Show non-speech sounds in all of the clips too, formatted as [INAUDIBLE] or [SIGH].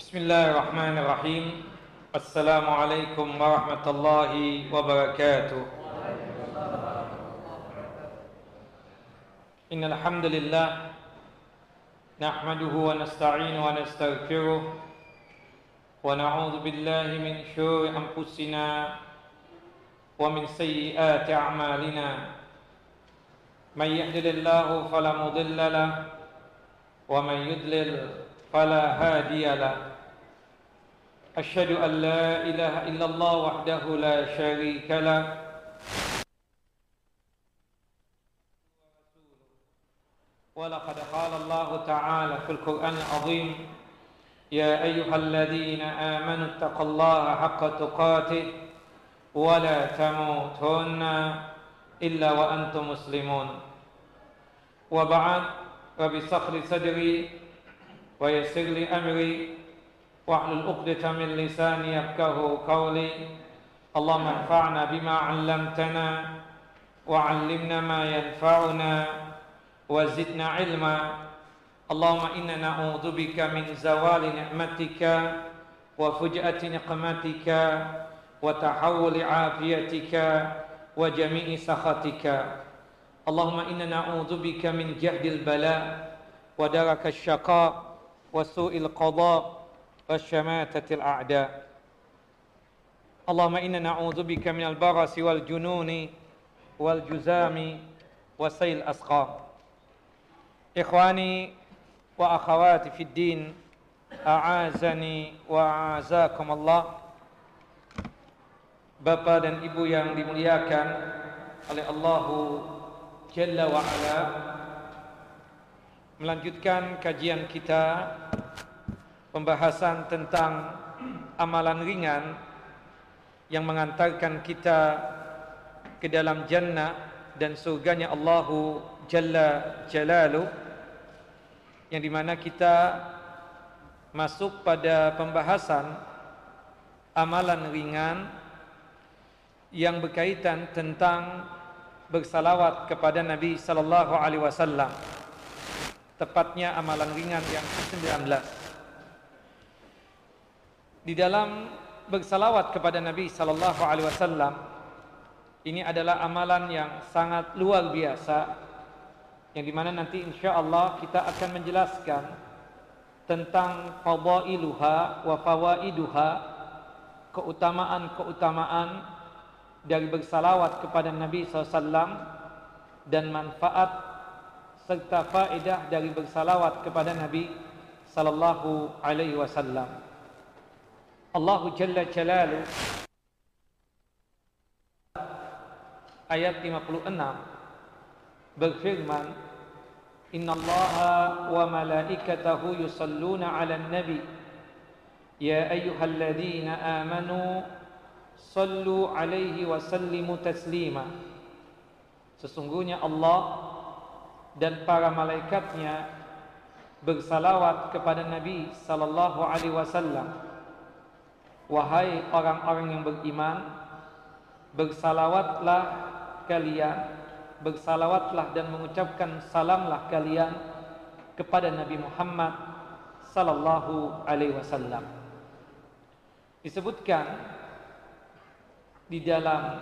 بسم الله الرحمن الرحيم السلام عليكم ورحمة الله وبركاته إن الحمد لله نحمده ونستعينه ونستغفره ونعوذ بالله من شرور أنفسنا ومن سيئات أعمالنا من يهدل الله فلا مضل له ومن يضلل فلا هادي له أشهد أن لا إله إلا الله وحده لا شريك له. ولقد قال الله تعالى في القرآن العظيم يا أيها الذين آمنوا اتقوا الله حق تقاته ولا تموتن إلا وأنتم مسلمون. وبعد فبصخر صدري ويسر لي أمري. واحلل عقدة من لساني يفقه قولي. اللهم انفعنا بما علمتنا وعلمنا ما ينفعنا وزدنا علما. اللهم إنا نعوذ بك من زوال نعمتك وفجأة نقمتك وتحول عافيتك وجميع سخطك. اللهم إنا نعوذ بك من جهد البلاء ودرك الشقاء وسوء القضاء وشماتة الأعداء. اللهم إنا نعوذ بك من البرص والجنون والجزام وسيل الأسقام. إخواني وأخواتي في الدين أعازني وأعزاكم الله. Bapak dan Ibu yang dimuliakan oleh Allah Jalla wa Ala Melanjutkan kajian kita Pembahasan tentang amalan ringan Yang mengantarkan kita ke dalam jannah Dan surganya Allah Jalla Jalalu Yang di mana kita masuk pada pembahasan Amalan ringan yang berkaitan tentang bersalawat kepada Nabi sallallahu alaihi wasallam. Tepatnya amalan ringan yang ke-19. Di dalam bersalawat kepada Nabi sallallahu alaihi wasallam ini adalah amalan yang sangat luar biasa yang di mana nanti insya Allah kita akan menjelaskan tentang fadailuha wa fawaiduha keutamaan-keutamaan dari bersalawat kepada Nabi SAW dan manfaat serta faedah dari bersalawat kepada Nabi sallallahu alaihi wasallam. Allah Jalla Jalalu. Ayat 56 berfirman Inna Allah wa malaikatahu yusalluna ala nabi. Ya ayyuhalladzina amanu Sallu alaihi wa sallimu taslima. Sesungguhnya Allah dan para malaikatnya bersalawat kepada Nabi sallallahu alaihi wasallam Wahai orang-orang yang beriman bersalawatlah kalian bersalawatlah dan mengucapkan salamlah kalian kepada Nabi Muhammad sallallahu alaihi wasallam. Disebutkan di dalam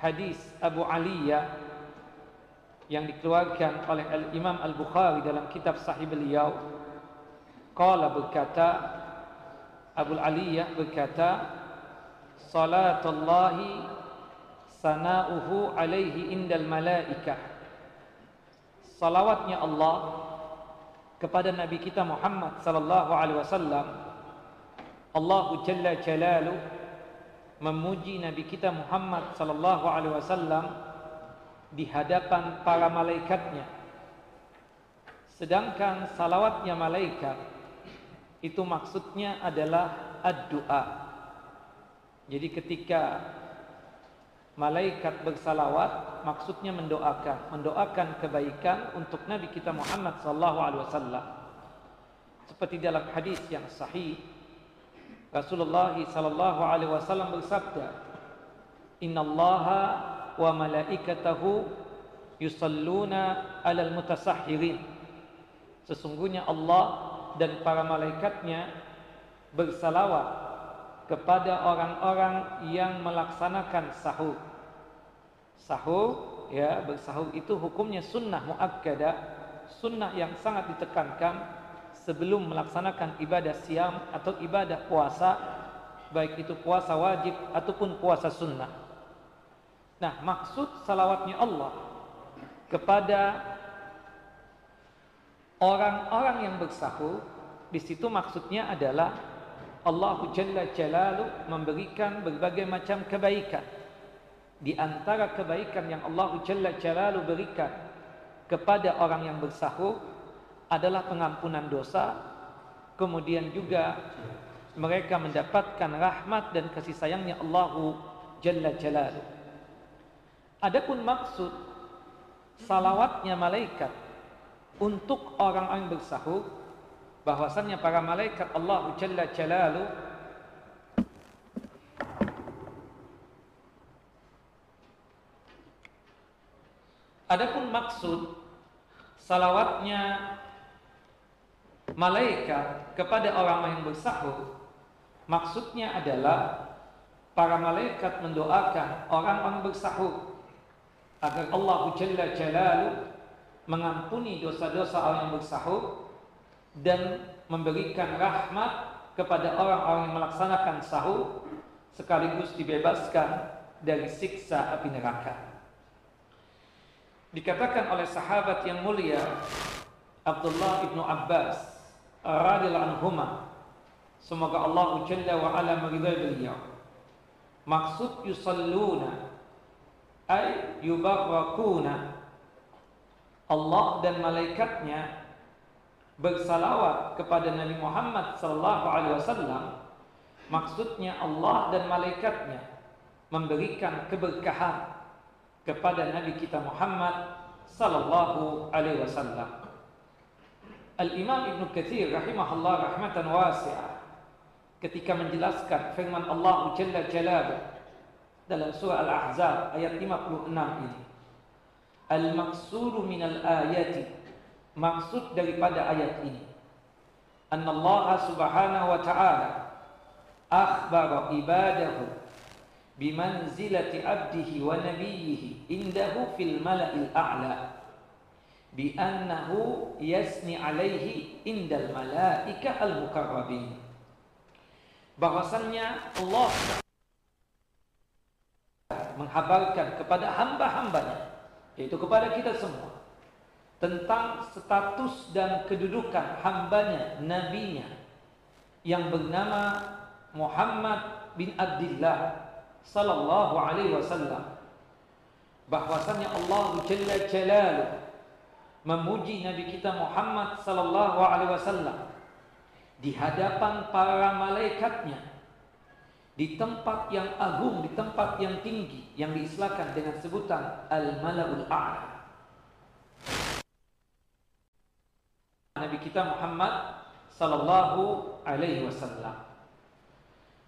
hadis Abu Aliyah yang dikeluarkan oleh Al Imam Al Bukhari dalam kitab Sahih beliau qala berkata Abu Aliyah berkata salatullahi sana'uhu alaihi indal malaikah salawatnya Allah kepada Nabi kita Muhammad sallallahu alaihi wasallam Allahu jalla jalaluhu memuji Nabi kita Muhammad sallallahu alaihi wasallam di hadapan para malaikatnya. Sedangkan salawatnya malaikat itu maksudnya adalah ad-du'a. Jadi ketika malaikat bersalawat maksudnya mendoakan, mendoakan kebaikan untuk Nabi kita Muhammad sallallahu alaihi wasallam. Seperti dalam hadis yang sahih Rasulullah sallallahu alaihi wasallam bersabda, "Innallaha wa malaikatahu yusalluna 'alal mutasahhirin." Sesungguhnya Allah dan para malaikatnya bersalawat kepada orang-orang yang melaksanakan sahur. Sahur ya bersahur itu hukumnya sunnah muakkadah, sunnah yang sangat ditekankan sebelum melaksanakan ibadah siam atau ibadah puasa, baik itu puasa wajib ataupun puasa sunnah. Nah, maksud salawatnya Allah kepada orang-orang yang bersahur di situ maksudnya adalah Allah Jalla Jalalu memberikan berbagai macam kebaikan. Di antara kebaikan yang Allah Jalla Jalalu berikan kepada orang yang bersahur adalah pengampunan dosa kemudian juga mereka mendapatkan rahmat dan kasih sayangnya Allah Jalla Jalalu. Adapun maksud salawatnya malaikat untuk orang-orang bersahur bahwasannya para malaikat Allah Jalla Jalalu Adapun maksud salawatnya malaikat kepada orang yang bersahur maksudnya adalah para malaikat mendoakan orang-orang bersahur agar Allah Jalla Jalalu mengampuni dosa-dosa orang yang bersahur dan memberikan rahmat kepada orang-orang yang melaksanakan sahur sekaligus dibebaskan dari siksa api neraka. Dikatakan oleh sahabat yang mulia Abdullah ibnu Abbas radhiyallahu anhuma semoga Allah Jalla wa ala meridai beliau maksud yusalluna ay yubarakuna Allah dan malaikatnya bersalawat kepada Nabi Muhammad sallallahu alaihi wasallam maksudnya Allah dan malaikatnya memberikan keberkahan kepada Nabi kita Muhammad sallallahu alaihi wasallam. Al-Imam Ibn Katsir rahimahullah rahmatan wasi'ah ketika menjelaskan firman Allah Jalla Jalaluhu dalam surah Al-Ahzab ayat 56 ini. Al-maqsuru min al-ayati maksud daripada ayat ini. Anna Allah Subhanahu wa ta'ala akhbara ibadahu bimanzilati abdihi wa nabiyhi indahu fil mala'il a'la bi annahu yasni alaihi indal malaika al mukarrabin bahwasannya Allah menghabarkan kepada hamba-hambanya yaitu kepada kita semua tentang status dan kedudukan hambanya nabinya yang bernama Muhammad bin Abdullah sallallahu alaihi wasallam. Bahwasanya Allah Jalla Jalaluhu memuji Nabi kita Muhammad sallallahu alaihi wasallam di hadapan para malaikatnya di tempat yang agung, di tempat yang tinggi yang diistilahkan dengan sebutan Al-Mala'ul A'la. Nabi kita Muhammad sallallahu alaihi wasallam.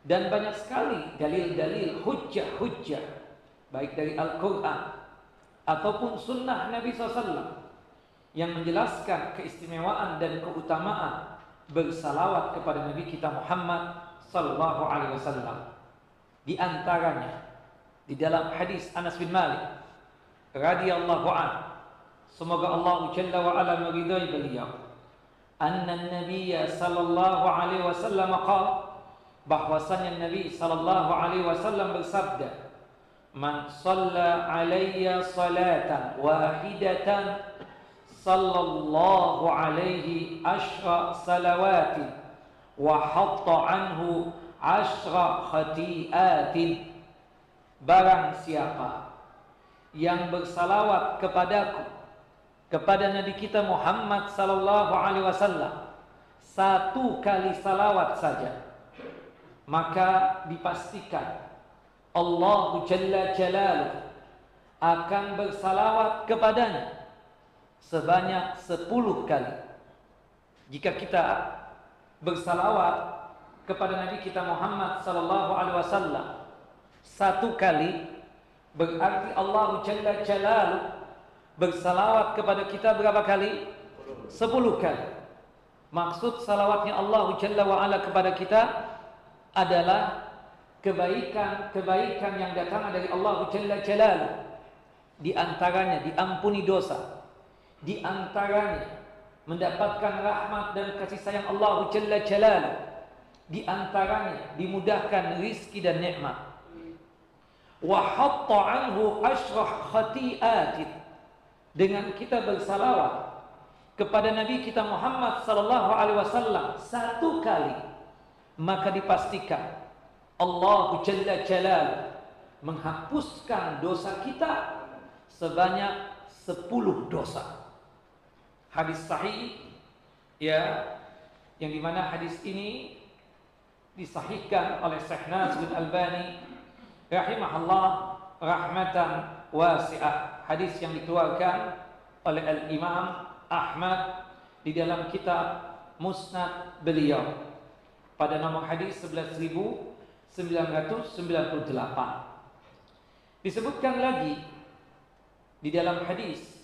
Dan banyak sekali dalil-dalil hujjah-hujjah baik dari Al-Quran ataupun sunnah Nabi SAW yang menjelaskan keistimewaan dan keutamaan bersalawat kepada Nabi kita Muhammad sallallahu alaihi wasallam. Di antaranya di dalam hadis Anas bin Malik radhiyallahu an semoga Allah jalla wa ala meridai beliau anna an-nabiy sallallahu alaihi wasallam qala bahwasanya Nabi sallallahu alaihi wasallam bersabda Man shalla alayya salatan wahidatan sallallahu alaihi ashra salawatin wa anhu ashra khati'atin barang siapa yang bersalawat kepadaku kepada Nabi kita Muhammad sallallahu alaihi wasallam satu kali salawat saja maka dipastikan Allah Jalla Jalaluh akan bersalawat kepadanya sebanyak sepuluh kali. Jika kita bersalawat kepada Nabi kita Muhammad sallallahu alaihi wasallam satu kali berarti Allah Jalla Jalaluh bersalawat kepada kita berapa kali? Sepuluh kali. Maksud salawatnya Allah Jalla wa ala kepada kita adalah kebaikan-kebaikan yang datang dari Allah Jalla Jalal. Di antaranya diampuni dosa. Di antaranya mendapatkan rahmat dan kasih sayang Allah Jalla Jalal. Di antaranya dimudahkan rizki dan nikmat. Wa hatta anhu ashrah khati'atin. Dengan kita bersalawat kepada Nabi kita Muhammad sallallahu alaihi wasallam satu kali maka dipastikan Allah Jalla Jalal menghapuskan dosa kita sebanyak sepuluh dosa. Hadis sahih ya yang di mana hadis ini disahihkan oleh Syekh Nasir Al-Albani rahimahullah rahmatan wasi'ah. Hadis yang dikeluarkan oleh Al-Imam Ahmad di dalam kitab Musnad beliau pada nomor hadis 11998 disebutkan lagi di dalam hadis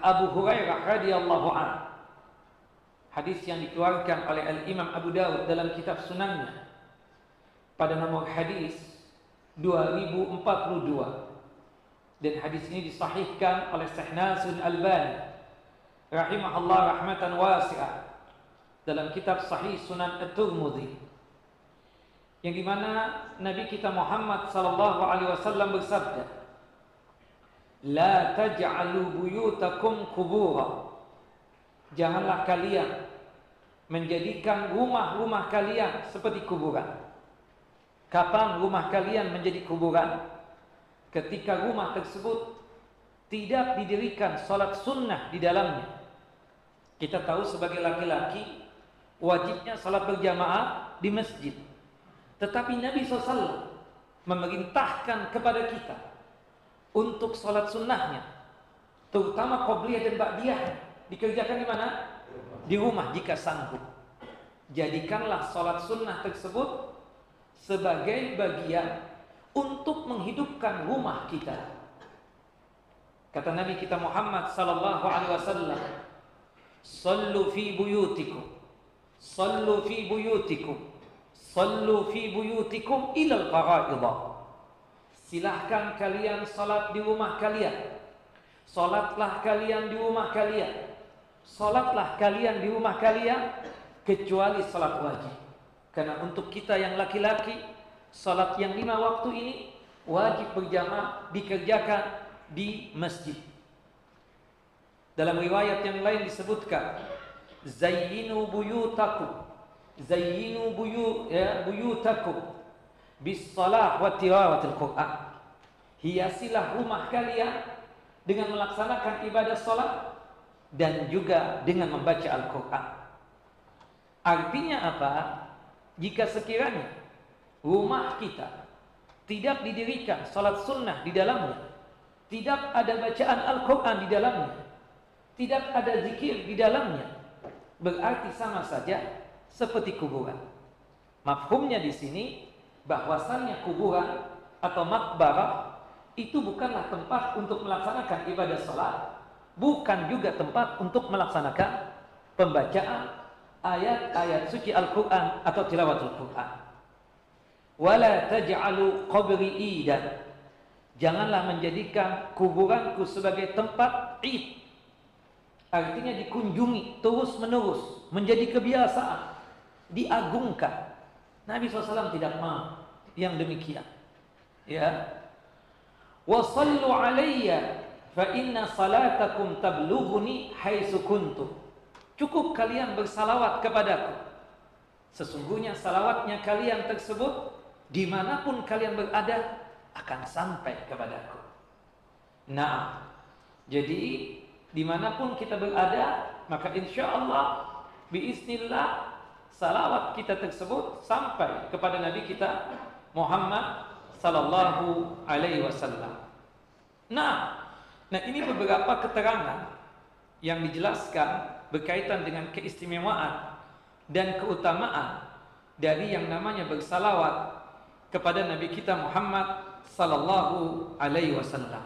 Abu Hurairah radhiyallahu an. Hadis yang dikeluarkan oleh Al Imam Abu Dawud dalam kitab Sunannya pada nomor hadis 2042 dan hadis ini disahihkan oleh Syekh Nasir Al-Albani rahimahullah rahmatan wasi'ah dalam kitab Sahih Sunan At-Tirmidzi yang di mana Nabi kita Muhammad sallallahu alaihi wasallam bersabda La taj'alu buyutakum qubura Janganlah kalian menjadikan rumah-rumah kalian seperti kuburan. Kapan rumah kalian menjadi kuburan? ketika rumah tersebut tidak didirikan salat sunnah di dalamnya. Kita tahu sebagai laki-laki wajibnya salat berjamaah di masjid. Tetapi Nabi SAW memerintahkan kepada kita untuk salat sunnahnya, terutama qobliyah dan ba'diyah dikerjakan di mana? Di rumah jika sanggup. Jadikanlah salat sunnah tersebut sebagai bagian untuk menghidupkan rumah kita. Kata Nabi kita Muhammad sallallahu alaihi wasallam, "Sallu fi buyutikum, sallu fi buyutikum, sallu fi buyutikum ila al-faraidah." Silahkan kalian salat di rumah kalian. Salatlah kalian di rumah kalian. Salatlah kalian di rumah kalian kecuali salat wajib. Karena untuk kita yang laki-laki Salat yang lima waktu ini wajib berjamaah dikerjakan di masjid. Dalam riwayat yang lain disebutkan zayyinu buyutakum zayyinu buyu ya buyutakum bis salah wa tilawatil Quran. Hiasilah rumah kalian dengan melaksanakan ibadah salat dan juga dengan membaca Al-Qur'an. Artinya apa? Jika sekiranya rumah kita tidak didirikan salat sunnah di dalamnya, tidak ada bacaan Al-Quran di dalamnya, tidak ada zikir di dalamnya, berarti sama saja seperti kuburan. Mafhumnya di sini bahwasannya kuburan atau makbarah itu bukanlah tempat untuk melaksanakan ibadah salat, bukan juga tempat untuk melaksanakan pembacaan ayat-ayat suci Al-Quran atau tilawatul Quran. Wala taj'alu qabri idan janganlah menjadikan kuburanku sebagai tempat id artinya dikunjungi terus menerus menjadi kebiasaan diagungkan Nabi SAW tidak mau yang demikian. Ya. Wa sallu alayya fa inna salatakum tablughuni haitsu kuntum cukup kalian bersalawat kepadaku. Sesungguhnya salawatnya kalian tersebut di mana pun kalian berada akan sampai kepadaku. Nah, jadi di mana pun kita berada, maka insya Allah, biiznillah, salawat kita tersebut sampai kepada Nabi kita Muhammad Sallallahu Alaihi Wasallam. Nah, nah ini beberapa keterangan yang dijelaskan berkaitan dengan keistimewaan dan keutamaan dari yang namanya bersalawat kepada Nabi kita Muhammad sallallahu alaihi wasallam.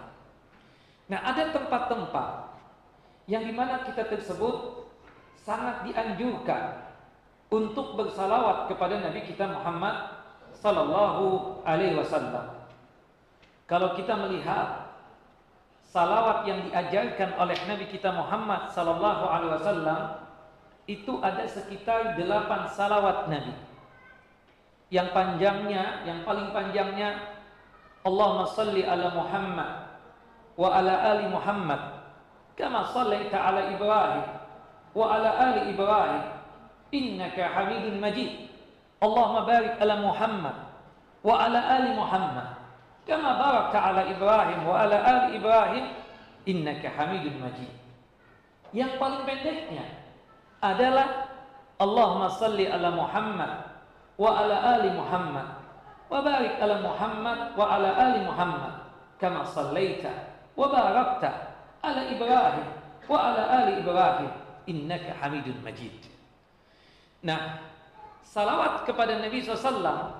Nah, ada tempat-tempat yang di mana kita tersebut sangat dianjurkan untuk bersalawat kepada Nabi kita Muhammad sallallahu alaihi wasallam. Kalau kita melihat salawat yang diajarkan oleh Nabi kita Muhammad sallallahu alaihi wasallam itu ada sekitar delapan salawat Nabi. Yang panjangnya, yang paling panjangnya Allahumma salli ala Muhammad wa ala ali Muhammad kama sallaita ala Ibrahim wa ala ali Ibrahim Majid. Allahumma barik ala Muhammad wa ala ali Muhammad kama barakta ala Ibrahim wa ala ali Ibrahim innaka Hamidun Majid. Yang paling pendeknya adalah Allahumma salli ala Muhammad wa ala ali Muhammad wa barik ala Muhammad wa ala ali Muhammad kama sallaita wa barakta ala Ibrahim wa ala ali Ibrahim innaka Hamidun Majid. Nah, salawat kepada Nabi SAW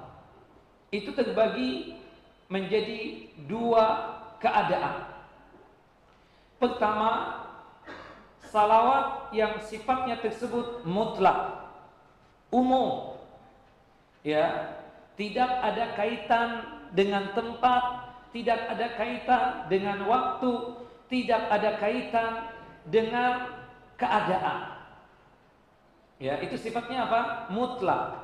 itu terbagi menjadi dua keadaan. Pertama, salawat yang sifatnya tersebut mutlak, umum, ya, tidak ada kaitan dengan tempat, tidak ada kaitan dengan waktu, tidak ada kaitan dengan keadaan. Ya, itu sifatnya apa? Mutlak.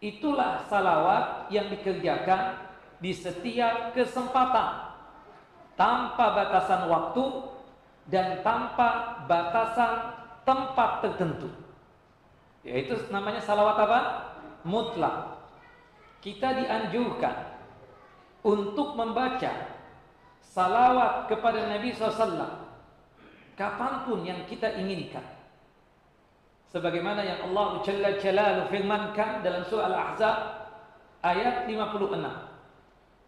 Itulah salawat yang dikerjakan di setiap kesempatan tanpa batasan waktu dan tanpa batasan tempat tertentu. Yaitu namanya salawat apa? Mutlak. Kita dianjurkan untuk membaca salawat kepada Nabi SAW kapan pun yang kita inginkan sebagaimana yang Allah Jalla Jalaluhu firmankan dalam surah Al-Ahzab ayat 56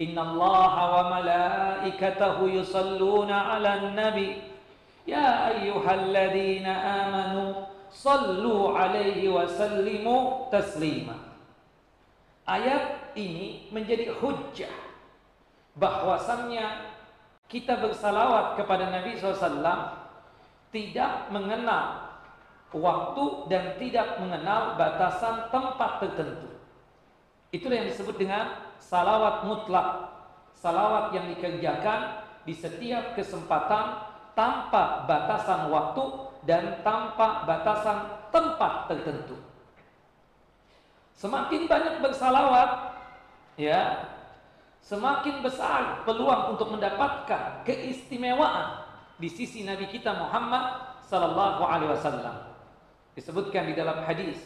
Inna Allah wa malaikatahu yusalluna ala nabi. Ya ayyuhalladzina amanu sallu alaihi wa sallimu taslima. Ayat ini menjadi hujjah bahwasannya kita bersalawat kepada Nabi SAW tidak mengenal waktu dan tidak mengenal batasan tempat tertentu. Itulah yang disebut dengan salawat mutlak. Salawat yang dikerjakan di setiap kesempatan tanpa batasan waktu dan tanpa batasan tempat tertentu. Semakin banyak bersalawat, ya, semakin besar peluang untuk mendapatkan keistimewaan di sisi Nabi kita Muhammad sallallahu alaihi wasallam disebutkan di dalam hadis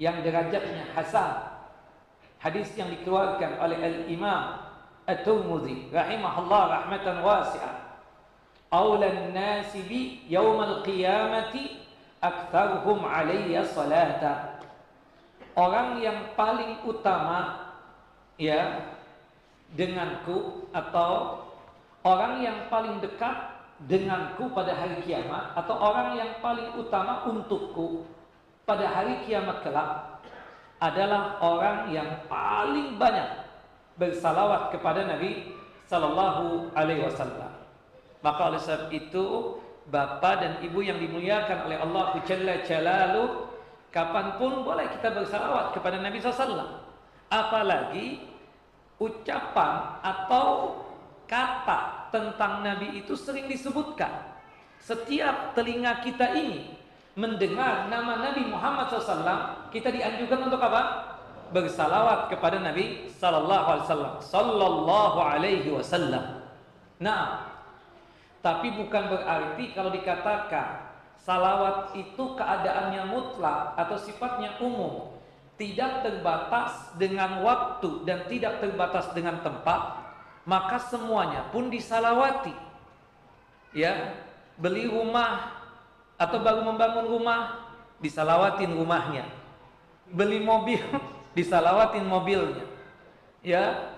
yang derajatnya hasan. Hadis yang dikeluarkan oleh al-Imam At-Tirmidzi rahimahullah rahmatan wasi'ah. Awlan nasi bi yaumal qiyamati aktsaruhum alayya salata. Orang yang paling utama ya denganku atau orang yang paling dekat denganku pada hari kiamat atau orang yang paling utama untukku pada hari kiamat kelak adalah orang yang paling banyak bersalawat kepada Nabi Sallallahu Alaihi Wasallam. Maka oleh sebab itu Bapak dan Ibu yang dimuliakan oleh Allah Jalla Jalalu Kapan pun boleh kita bersalawat kepada Nabi SAW Apalagi ucapan atau kata tentang Nabi itu sering disebutkan. Setiap telinga kita ini mendengar nama Nabi Muhammad SAW, kita dianjurkan untuk apa? Bersalawat kepada Nabi Sallallahu. Sallallahu Alaihi Wasallam. Nah, tapi bukan berarti kalau dikatakan salawat itu keadaannya mutlak atau sifatnya umum, tidak terbatas dengan waktu dan tidak terbatas dengan tempat, maka semuanya pun disalawati. Ya, beli rumah atau baru membangun rumah, disalawatin rumahnya. Beli mobil, [LAUGHS] disalawatin mobilnya. Ya,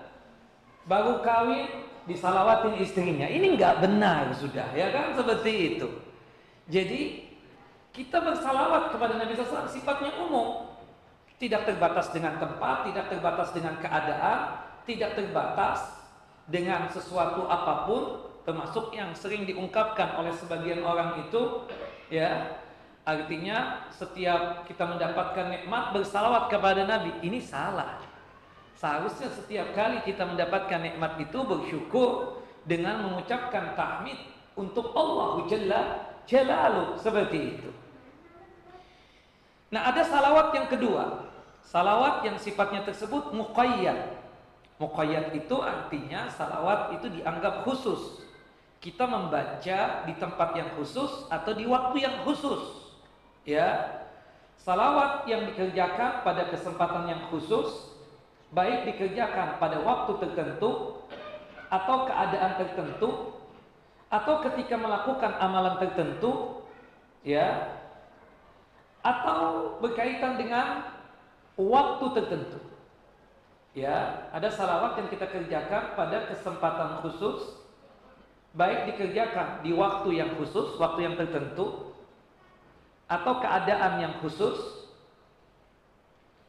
baru kawin, disalawatin istrinya. Ini nggak benar sudah, ya kan seperti itu. Jadi kita bersalawat kepada Nabi SAW sifatnya umum, tidak terbatas dengan tempat, tidak terbatas dengan keadaan, tidak terbatas dengan sesuatu apa pun termasuk yang sering diungkapkan oleh sebagian orang itu ya Artinya setiap kita mendapatkan nikmat bersalawat kepada Nabi ini salah. Seharusnya setiap kali kita mendapatkan nikmat itu bersyukur dengan mengucapkan tahmid untuk Allah Jalla Jalalu seperti itu. Nah, ada salawat yang kedua. Salawat yang sifatnya tersebut muqayyad. Muqayyad itu artinya salawat itu dianggap khusus. Kita membaca di tempat yang khusus atau di waktu yang khusus. Ya. Salawat yang dikerjakan pada kesempatan yang khusus baik dikerjakan pada waktu tertentu atau keadaan tertentu atau ketika melakukan amalan tertentu ya atau berkaitan dengan waktu tertentu ya ada salawat yang kita kerjakan pada kesempatan khusus baik dikerjakan di waktu yang khusus waktu yang tertentu atau keadaan yang khusus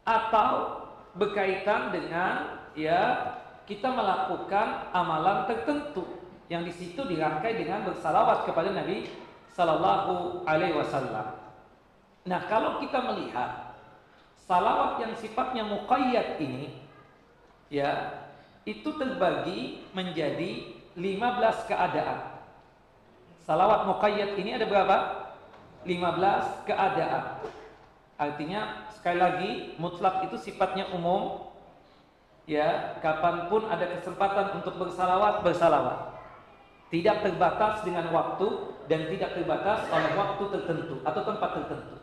atau berkaitan dengan ya kita melakukan amalan tertentu yang di situ dirangkai dengan bersalawat kepada Nabi Sallallahu Alaihi Wasallam. Nah kalau kita melihat salawat yang sifatnya muqayyad ini ya itu terbagi menjadi 15 keadaan. Salawat muqayyad ini ada berapa? 15 keadaan. Artinya sekali lagi mutlak itu sifatnya umum. Ya, kapan pun ada kesempatan untuk bersalawat, bersalawat. Tidak terbatas dengan waktu dan tidak terbatas oleh waktu tertentu atau tempat tertentu.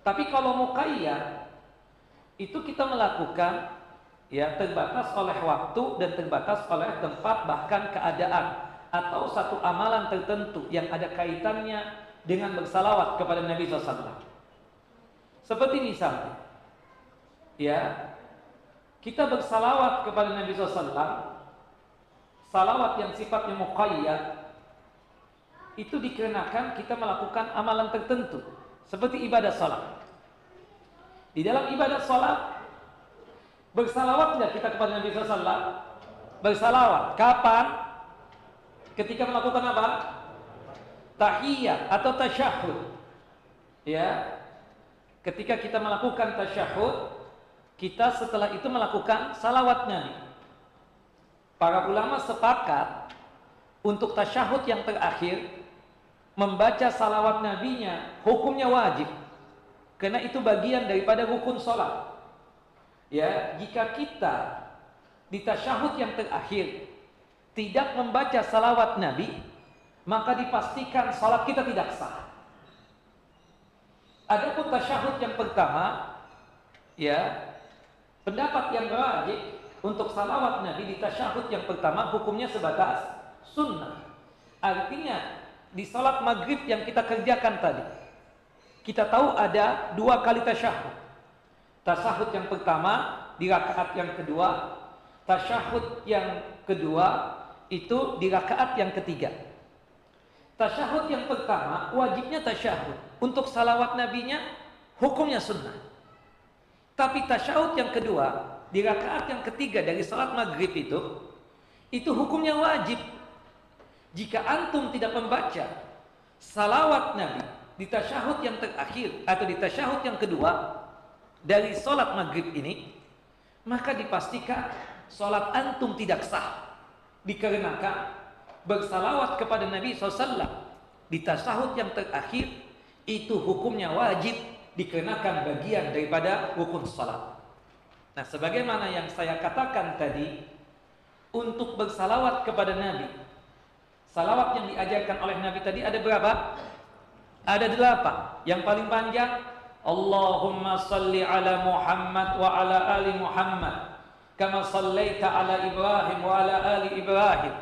Tapi kalau muqayyad itu kita melakukan ya terbatas oleh waktu dan terbatas oleh tempat bahkan keadaan atau satu amalan tertentu yang ada kaitannya dengan bersalawat kepada Nabi SAW. Seperti misalnya, ya kita bersalawat kepada Nabi SAW, salawat yang sifatnya muqayyad itu dikarenakan kita melakukan amalan tertentu seperti ibadah salat. Di dalam ibadah salat bersalawat kita kepada Nabi SAW? Bersalawat. Kapan? Ketika melakukan apa? tahiyat atau tasyahud. Ya. Ketika kita melakukan tasyahud, kita setelah itu melakukan salawat Nabi. Para ulama sepakat untuk tasyahud yang terakhir membaca salawat nabinya hukumnya wajib. Karena itu bagian daripada rukun sholat. Ya, jika kita di tasyahud yang terakhir tidak membaca salawat Nabi, maka dipastikan salat kita tidak sah. Adapun tasyahud yang pertama, ya, pendapat yang wajib untuk salawat Nabi di tasyahud yang pertama hukumnya sebatas sunnah. Artinya di salat maghrib yang kita kerjakan tadi, kita tahu ada dua kali tasyahud. Tasyahud yang pertama di rakaat yang kedua, tasyahud yang kedua itu di rakaat yang ketiga. Tasyahud yang pertama wajibnya tasyahud. Untuk salawat nabinya hukumnya sunnah. Tapi tasyahud yang kedua di rakaat yang ketiga dari salat maghrib itu itu hukumnya wajib. Jika antum tidak membaca salawat nabi di tasyahud yang terakhir atau di tasyahud yang kedua dari salat maghrib ini maka dipastikan salat antum tidak sah dikarenakan bersalawat kepada Nabi SAW di tasahud yang terakhir itu hukumnya wajib dikenakan bagian daripada rukun salat. Nah, sebagaimana yang saya katakan tadi, untuk bersalawat kepada Nabi, salawat yang diajarkan oleh Nabi tadi ada berapa? Ada delapan. Yang paling panjang, Allahumma salli ala Muhammad wa ala ali Muhammad kama sallaita ala Ibrahim wa ala ali Ibrahim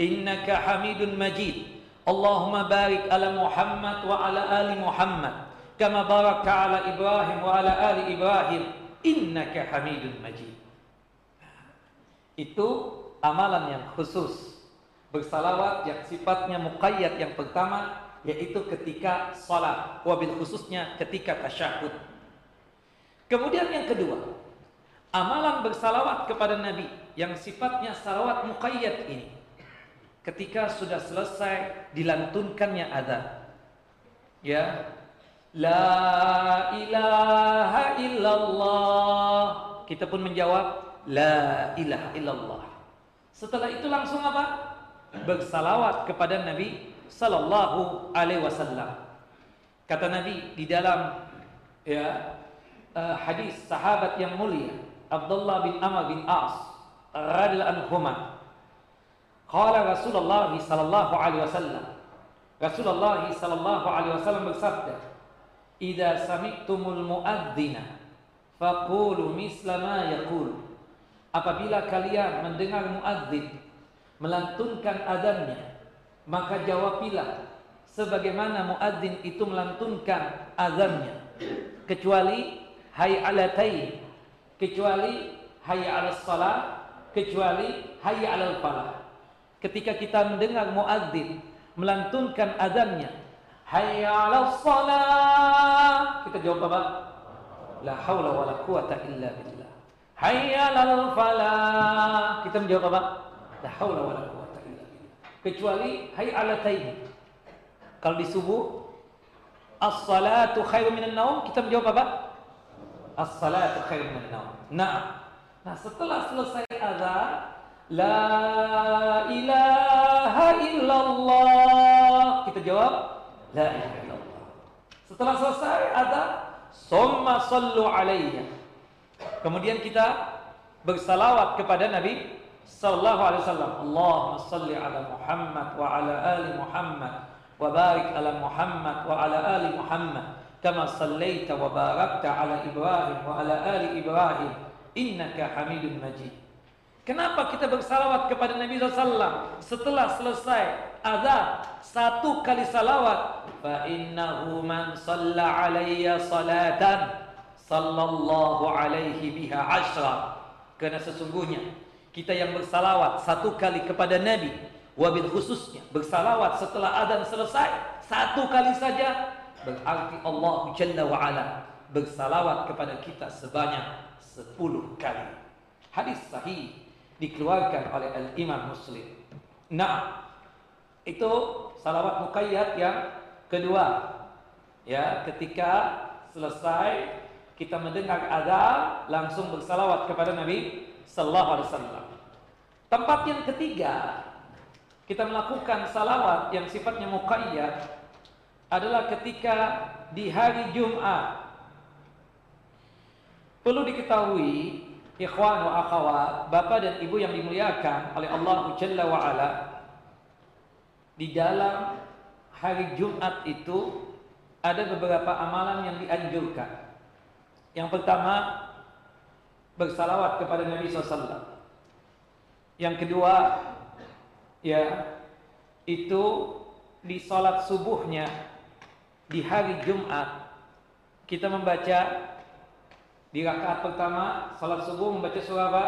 innaka Hamidun Majid. Allahumma barik ala Muhammad wa ala ali Muhammad kama barakta ala Ibrahim wa ala ali Ibrahim innaka Hamidun Majid. Itu amalan yang khusus bersalawat yang sifatnya muqayyad yang pertama yaitu ketika salat wabil khususnya ketika tasyahud kemudian yang kedua amalan bersalawat kepada nabi yang sifatnya salawat muqayyad ini ketika sudah selesai dilantunkannya ada, Ya, La ilaha illallah. Kita pun menjawab La ilaha illallah. Setelah itu langsung apa? Bersalawat kepada Nabi sallallahu alaihi wasallam. Kata Nabi di dalam ya uh, hadis sahabat yang mulia Abdullah bin Amr bin As radhiyallahu anhuma Qala Rasulullah sallallahu alaihi wasallam Rasulullah sallallahu alaihi wasallam bersabda Idza sami'tumul muadzina faqulu misla ma yaqul Apabila kalian mendengar muadzin melantunkan azannya maka jawabilah sebagaimana muadzin itu melantunkan azannya. Kecuali hayy alatain kecuali alas salat kecuali hayy alal falah ketika kita mendengar muadzin melantunkan azannya alas salat kita jawab apa? La haula wala quwata illa billah. Hayy alal falah kita menjawab apa? La haula wala kecuali hayy alatain kalau di subuh as-salatu khairu minan naum, kita menjawab apa? As-salatu khairu minan naum. Nah, nah setelah selesai azan, la ilaha illallah, kita jawab la ilaha illallah. Setelah selesai azan, summa sallu alayya. Kemudian kita bersalawat kepada Nabi sallallahu alaihi wasallam. Allahumma salli ala Muhammad wa ala ali Muhammad وبارك على محمد وعلى آل محمد كما صليت وباركت على إبراهيم وعلى آل إبراهيم إنك حميد مجيد Kenapa kita bersalawat kepada Nabi SAW setelah selesai azan satu kali salawat? Fa innahu man salla alayya salatan sallallahu alaihi biha ashra. Karena sesungguhnya kita yang bersalawat satu kali kepada Nabi wabil khususnya bersalawat setelah adzan selesai satu kali saja berarti Allah Jalla wa ala bersalawat kepada kita sebanyak sepuluh kali. Hadis sahih dikeluarkan oleh Al Imam Muslim. Nah, itu salawat muqayyad yang kedua. Ya, ketika selesai kita mendengar adzan langsung bersalawat kepada Nabi sallallahu alaihi wasallam. Tempat yang ketiga kita melakukan salawat yang sifatnya muqayyad adalah ketika di hari Jumat. Perlu diketahui ikhwan wa akhwat, bapak dan ibu yang dimuliakan oleh Allah Jalla wa ala di dalam hari Jumat itu ada beberapa amalan yang dianjurkan. Yang pertama bersalawat kepada Nabi SAW. Yang kedua ya itu di salat subuhnya di hari Jumat kita membaca di rakaat pertama salat subuh membaca surah apa?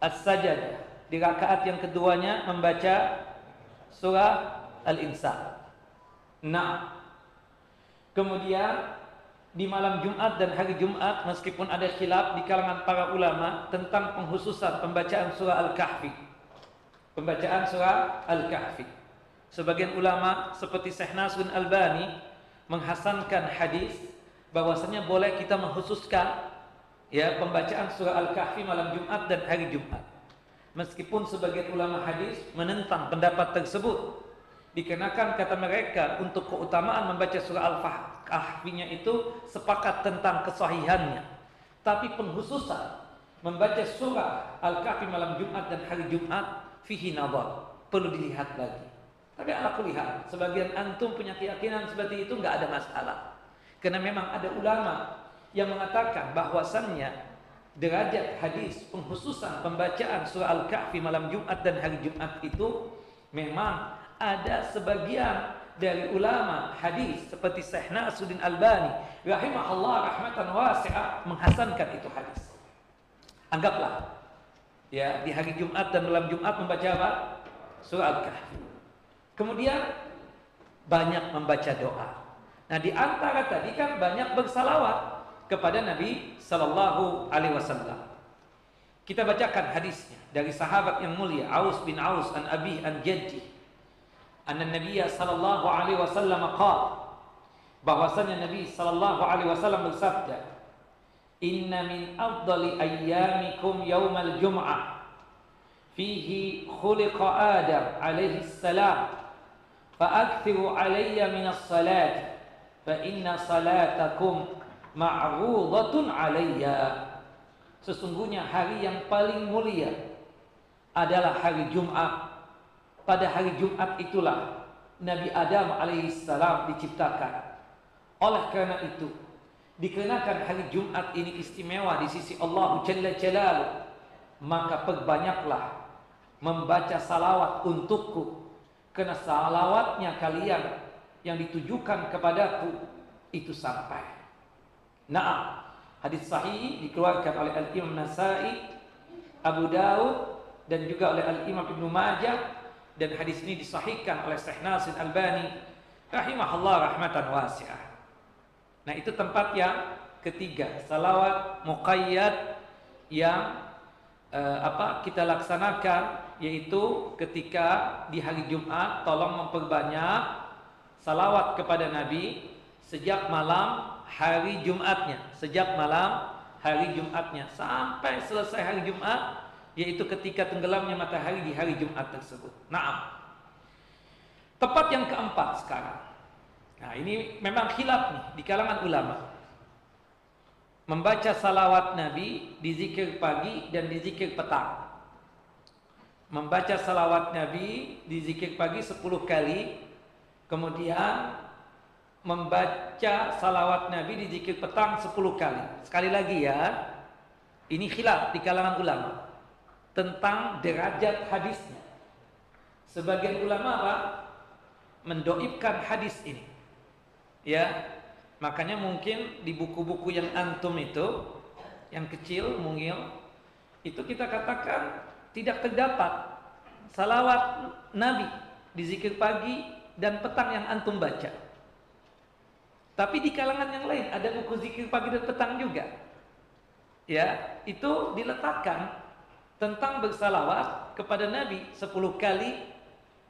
As-Sajdah. Di rakaat yang keduanya membaca surah Al-Insan. Nah, kemudian di malam Jumat dan hari Jumat meskipun ada khilaf di kalangan para ulama tentang penghususan pembacaan surah Al-Kahfi pembacaan surah Al-Kahfi. Sebagian ulama seperti Syekh Nasrun Albani menghasankan hadis bahwasanya boleh kita menghususkan ya pembacaan surah Al-Kahfi malam Jumat dan hari Jumat. Meskipun sebagian ulama hadis menentang pendapat tersebut dikenakan kata mereka untuk keutamaan membaca surah Al-Kahfinya itu sepakat tentang kesahihannya. Tapi penghususan membaca surah Al-Kahfi malam Jumat dan hari Jumat fihi nadar perlu dilihat lagi. Tapi aku lihat sebagian antum punya keyakinan seperti itu nggak ada masalah. Karena memang ada ulama yang mengatakan bahwasannya derajat hadis penghususan pembacaan surah Al-Kahfi malam Jumat dan hari Jumat itu memang ada sebagian dari ulama hadis seperti Syekh Nasruddin Albani rahimahullah rahmatan wasi'ah menghasankan itu hadis. Anggaplah ya di hari Jumat dan malam Jumat membaca apa? Surah Al-Kahfi. Kemudian banyak membaca doa. Nah, di antara tadi kan banyak bersalawat kepada Nabi sallallahu alaihi wasallam. Kita bacakan hadisnya dari sahabat yang mulia Aus bin Aus an Abi an Jaddi. Anna Nabiya sallallahu alaihi wasallam qala bahwasanya Nabi sallallahu alaihi wasallam bersabda Inna min afdali ayyamikum yaumal jum'ah fihi khuliqa Adam alaihi salam fa'akthiru min as-salati fa inna salatakum alayya Sesungguhnya hari yang paling mulia adalah hari Jumat. Pada hari Jumat itulah Nabi Adam alaihissalam diciptakan. Oleh karena itu, dikenakan hari Jumat ini istimewa di sisi Allah Jalla Jalaluh, maka perbanyaklah membaca salawat untukku. Karena salawatnya kalian yang ditujukan kepadaku itu sampai. Nah, Hadis sahih dikeluarkan oleh Al-Imam Nasai, Abu Daud dan juga oleh Al-Imam Ibnu Majah dan hadis ini disahihkan oleh Syekh Nasir Albani rahimahullah rahmatan wasi'ah. Nah, itu tempat yang ketiga, salawat muqayyad yang eh, apa kita laksanakan yaitu ketika di hari Jumat tolong memperbanyak salawat kepada Nabi sejak malam hari Jumatnya, sejak malam hari Jumatnya sampai selesai hari Jumat yaitu ketika tenggelamnya matahari di hari Jumat tersebut. Nah, Tepat yang keempat sekarang. Nah, ini memang khilaf nih di kalangan ulama. Membaca salawat Nabi di zikir pagi dan di zikir petang. Membaca salawat Nabi di zikir pagi 10 kali, kemudian membaca salawat Nabi di zikir petang 10 kali. Sekali lagi ya, ini khilaf di kalangan ulama tentang derajat hadisnya. Sebagian ulama apa? Mendoibkan hadis ini. Ya, makanya mungkin di buku-buku yang antum itu, yang kecil, mungil, itu kita katakan tidak terdapat salawat Nabi di zikir pagi dan petang yang antum baca. Tapi di kalangan yang lain ada buku zikir pagi dan petang juga. Ya, itu diletakkan tentang bersalawat kepada Nabi 10 kali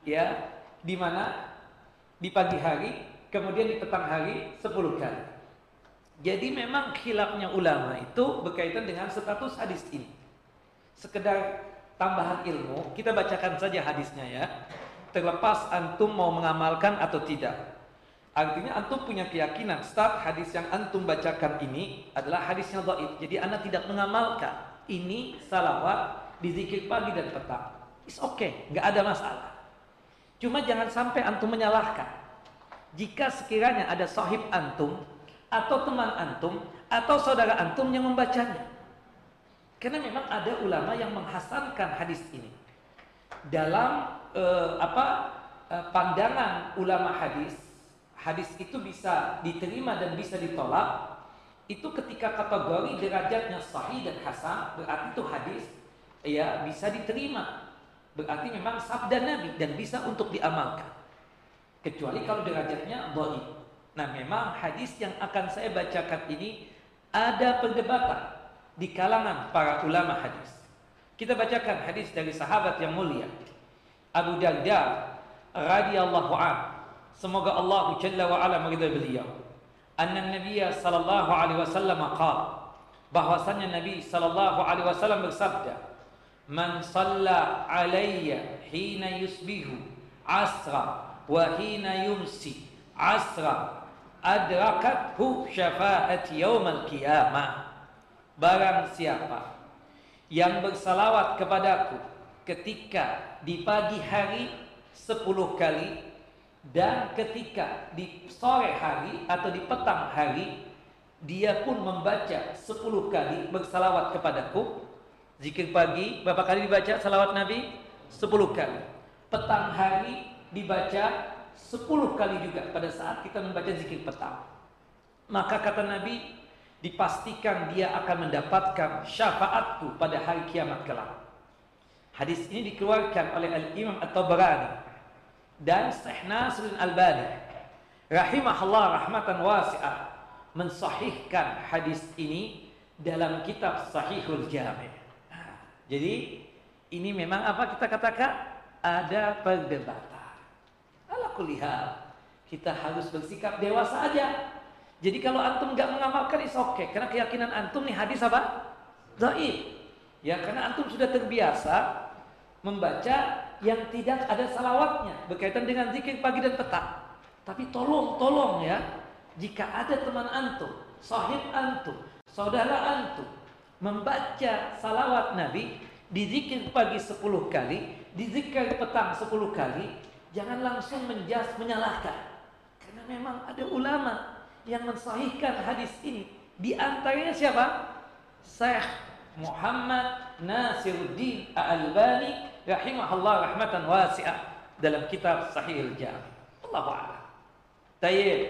ya, di mana di pagi hari, kemudian di petang hari 10 kali. Jadi memang khilafnya ulama itu berkaitan dengan status hadis ini. Sekedar tambahan ilmu, kita bacakan saja hadisnya ya. Terlepas antum mau mengamalkan atau tidak. Artinya antum punya keyakinan start hadis yang antum bacakan ini adalah hadis yang dhaif. Jadi anda tidak mengamalkan ini salawat di zikir pagi dan petang. It's okay, nggak ada masalah. Cuma jangan sampai antum menyalahkan. Jika sekiranya ada sahib antum atau teman antum atau saudara antum yang membacanya. Karena memang ada ulama yang menghasankan hadis ini. Dalam uh, apa uh, pandangan ulama hadis hadis itu bisa diterima dan bisa ditolak itu ketika kategori derajatnya sahih dan hasan berarti itu hadis ya bisa diterima. Berarti memang sabda Nabi dan bisa untuk diamalkan. Kecuali kalau derajatnya dhaif. Nah memang hadis yang akan saya bacakan ini ada perdebatan di kalangan para ulama hadis. Kita bacakan hadis dari sahabat yang mulia. Abu Darda radhiyallahu anhu Semoga Allah Jalla wa ala meridai beliau. Anna Nabi sallallahu alaihi wasallam qala bahwasanya Nabi sallallahu alaihi wasallam bersabda, "Man shalla alayya hina yusbihu asra wa hina yumsi asra adrakathu syafaat yaumil qiyamah." Barang siapa yang bersalawat kepadaku ketika di pagi hari sepuluh kali dan ketika di sore hari atau di petang hari dia pun membaca 10 kali bersalawat kepadaku. Zikir pagi berapa kali dibaca salawat Nabi? 10 kali. Petang hari dibaca 10 kali juga pada saat kita membaca zikir petang. Maka kata Nabi dipastikan dia akan mendapatkan syafaatku pada hari kiamat kelak. Hadis ini dikeluarkan oleh Al-Imam At-Tabrani dan Syekh Nasruddin Albani rahimahullah rahmatan wasi'ah mensahihkan hadis ini dalam kitab Sahihul Jami'. jadi ini memang apa kita katakan ada perdebatan. Ala kulihal. Kita harus bersikap dewasa aja. Jadi kalau antum nggak mengamalkan is oke, okay. karena keyakinan antum nih hadis apa? Zaid. Ya karena antum sudah terbiasa membaca yang tidak ada salawatnya berkaitan dengan zikir pagi dan petang. Tapi tolong, tolong ya, jika ada teman antum, sahib antum, saudara antum membaca salawat Nabi di zikir pagi 10 kali, di zikir petang 10 kali, jangan langsung menjas menyalahkan. Karena memang ada ulama yang mensahihkan hadis ini. Di antaranya siapa? Syekh Muhammad Nasiruddin Al-Albani rahimahullah rahmatan wasi'ah dalam kitab Sahih Al-Jami. Allahu a'lam. Tayyib.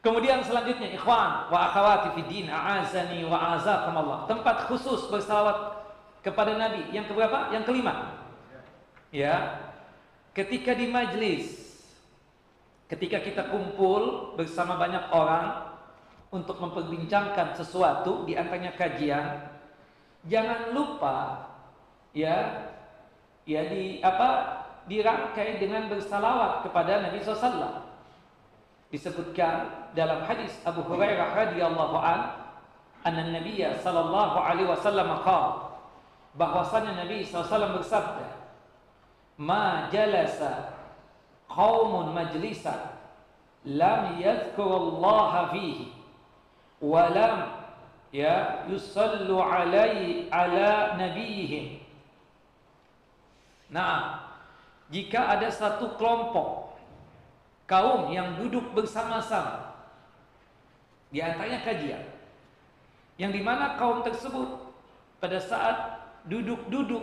Kemudian selanjutnya ikhwan wa akhawati fi din a'azani wa azakumullah. Tempat khusus bersalawat kepada Nabi. Yang keberapa? Yang kelima. Ya. Ketika di majlis ketika kita kumpul bersama banyak orang untuk memperbincangkan sesuatu di antaranya kajian, jangan lupa ya ya di apa dirangkai dengan bersalawat kepada Nabi SAW. Disebutkan dalam hadis Abu Hurairah radhiyallahu an, anna Nabi sallallahu alaihi wasallam qala bahwasanya Nabi SAW bersabda, "Ma jalasa qaumun majlisan lam yadhkurullaha fihi wa lam ya yusallu alaihi ala nabiyihim Nah, jika ada satu kelompok kaum yang duduk bersama-sama di antaranya kajian yang di mana kaum tersebut pada saat duduk-duduk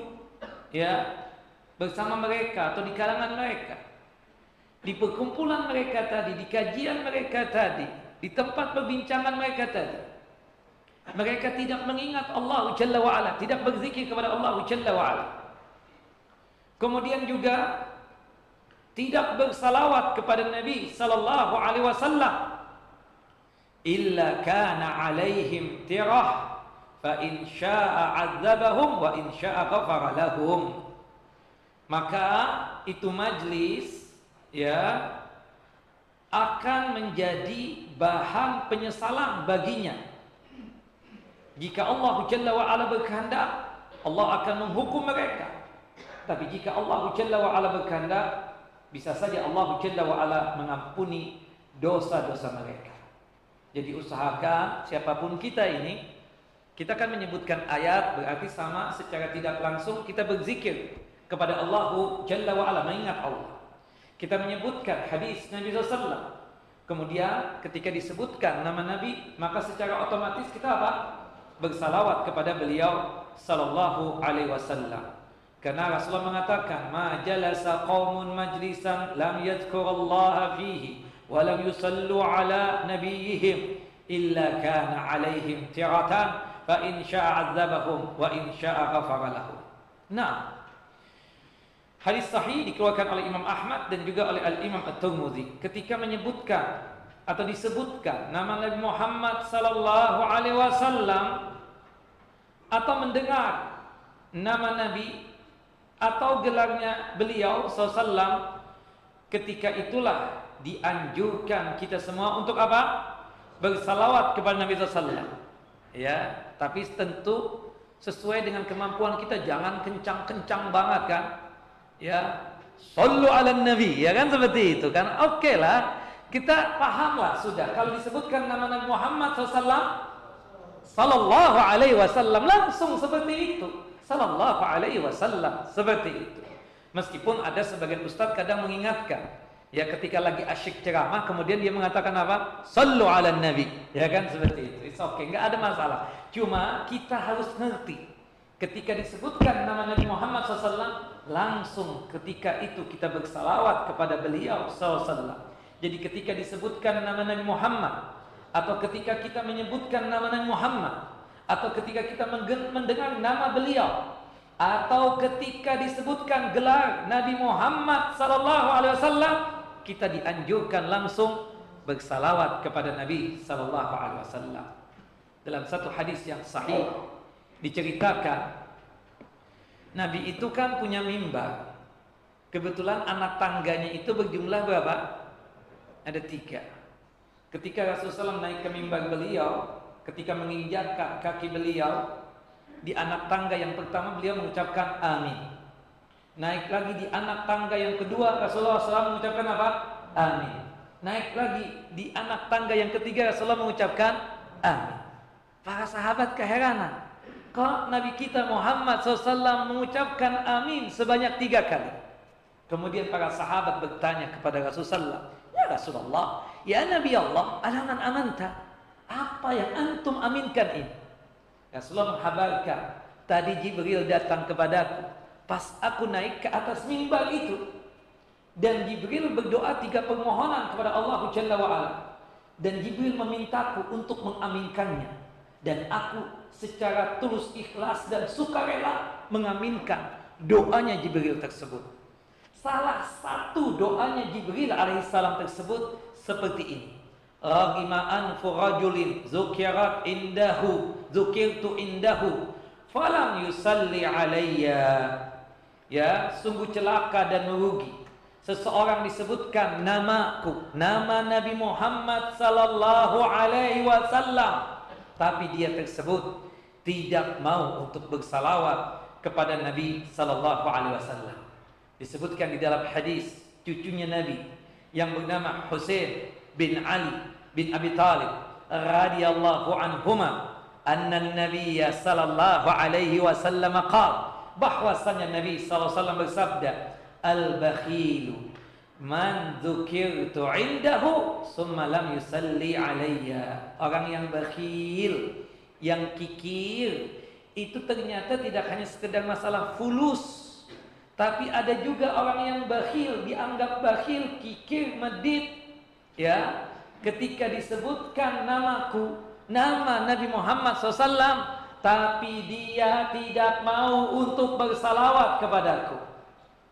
ya bersama mereka atau di kalangan mereka di perkumpulan mereka tadi di kajian mereka tadi di tempat perbincangan mereka tadi mereka tidak mengingat Allah Jalla wa'ala tidak berzikir kepada Allah Jalla wa'ala Kemudian juga tidak bersalawat kepada Nabi sallallahu alaihi wasallam. Illa kana alaihim tirah fa in syaa'a 'adzabahum wa in syaa'a ghafara lahum. Maka itu majlis ya akan menjadi bahan penyesalan baginya. Jika Allah Jalla wa ala berkehendak Allah akan menghukum mereka tapi jika Allah Jalla wa ala berkehendak, bisa saja Allah Jalla wa ala mengampuni dosa-dosa mereka. Jadi usahakan siapa pun kita ini, kita akan menyebutkan ayat berarti sama secara tidak langsung kita berzikir kepada Allah Jalla wa ala mengingat Allah. Kita menyebutkan hadis Nabi SAW. Kemudian ketika disebutkan nama Nabi, maka secara otomatis kita apa? Bersalawat kepada beliau sallallahu alaihi wasallam. Karena Rasulullah mengatakan, "Ma jalasa qaumun majlisan lam yadhkurallaha fihi wa lam yusallu ala nabiyyihim illa kana alaihim tiratan fa in syaa'a 'adzabahum wa in syaa'a ghafara lahum." Nah, Hadis sahih dikeluarkan oleh Imam Ahmad dan juga oleh Al-Imam At-Tirmidzi ketika menyebutkan atau disebutkan nama Nabi Muhammad sallallahu alaihi wasallam atau mendengar nama Nabi atau gelarnya beliau SAW ketika itulah dianjurkan kita semua untuk apa? Bersalawat kepada Nabi SAW. Ya, tapi tentu sesuai dengan kemampuan kita jangan kencang-kencang banget kan? Ya, sallu ala nabi ya kan seperti itu kan? Oke okay lah, kita pahamlah sudah kalau disebutkan nama Nabi Muhammad SAW Sallallahu alaihi wasallam langsung seperti itu sallallahu alaihi wasallam seperti itu. Meskipun ada sebagian ustaz kadang mengingatkan ya ketika lagi asyik ceramah kemudian dia mengatakan apa? Sallu ala nabi. Ya kan seperti itu. It's okay, enggak ada masalah. Cuma kita harus ngerti ketika disebutkan nama Nabi Muhammad SAW langsung ketika itu kita bersalawat kepada beliau SAW. Jadi ketika disebutkan nama Nabi Muhammad atau ketika kita menyebutkan nama Nabi Muhammad atau ketika kita mendengar nama beliau atau ketika disebutkan gelar Nabi Muhammad sallallahu alaihi wasallam kita dianjurkan langsung bersalawat kepada Nabi sallallahu alaihi wasallam. Dalam satu hadis yang sahih diceritakan Nabi itu kan punya mimbar. Kebetulan anak tangganya itu berjumlah berapa? ada tiga. Ketika Rasulullah SAW naik ke mimbar beliau, ketika menginjakkan kaki beliau di anak tangga yang pertama beliau mengucapkan amin. Naik lagi di anak tangga yang kedua Rasulullah SAW mengucapkan apa? Amin. Naik lagi di anak tangga yang ketiga Rasulullah mengucapkan amin. Para sahabat keheranan. Kok Nabi kita Muhammad SAW mengucapkan amin sebanyak tiga kali? Kemudian para sahabat bertanya kepada Rasulullah, Ya Rasulullah, Ya Nabi Allah, alangan amanta. Apa yang antum aminkan ini? Rasulullah menghabarkan, tadi Jibril datang kepadaku. Pas aku naik ke atas mimbar itu. Dan Jibril berdoa tiga permohonan kepada Allah Jalla wa'ala. Dan Jibril memintaku untuk mengaminkannya. Dan aku secara tulus ikhlas dan sukarela mengaminkan doanya Jibril tersebut. Salah satu doanya Jibril alaihissalam tersebut seperti ini. Raghima anfu rajulin zukirat indahu zukirtu indahu falam yusalli alayya. Ya, sungguh celaka dan merugi. Seseorang disebutkan namaku, nama Nabi Muhammad sallallahu alaihi wasallam, tapi dia tersebut tidak mau untuk bersalawat kepada Nabi sallallahu alaihi wasallam. Disebutkan di dalam hadis cucunya Nabi yang bernama Husain bin Ali bin Abi Talib radhiyallahu anhuma anna Nabi sallallahu alaihi wasallam qala bahwasanya Nabi sallallahu alaihi wasallam bersabda al-bakhilu man dzukirtu indahu summa lam yusalli alayya. Orang yang bakhil yang kikir itu ternyata tidak hanya sekedar masalah fulus tapi ada juga orang yang bakhil dianggap bakhil kikir medit ya ketika disebutkan namaku nama Nabi Muhammad SAW tapi dia tidak mau untuk bersalawat kepadaku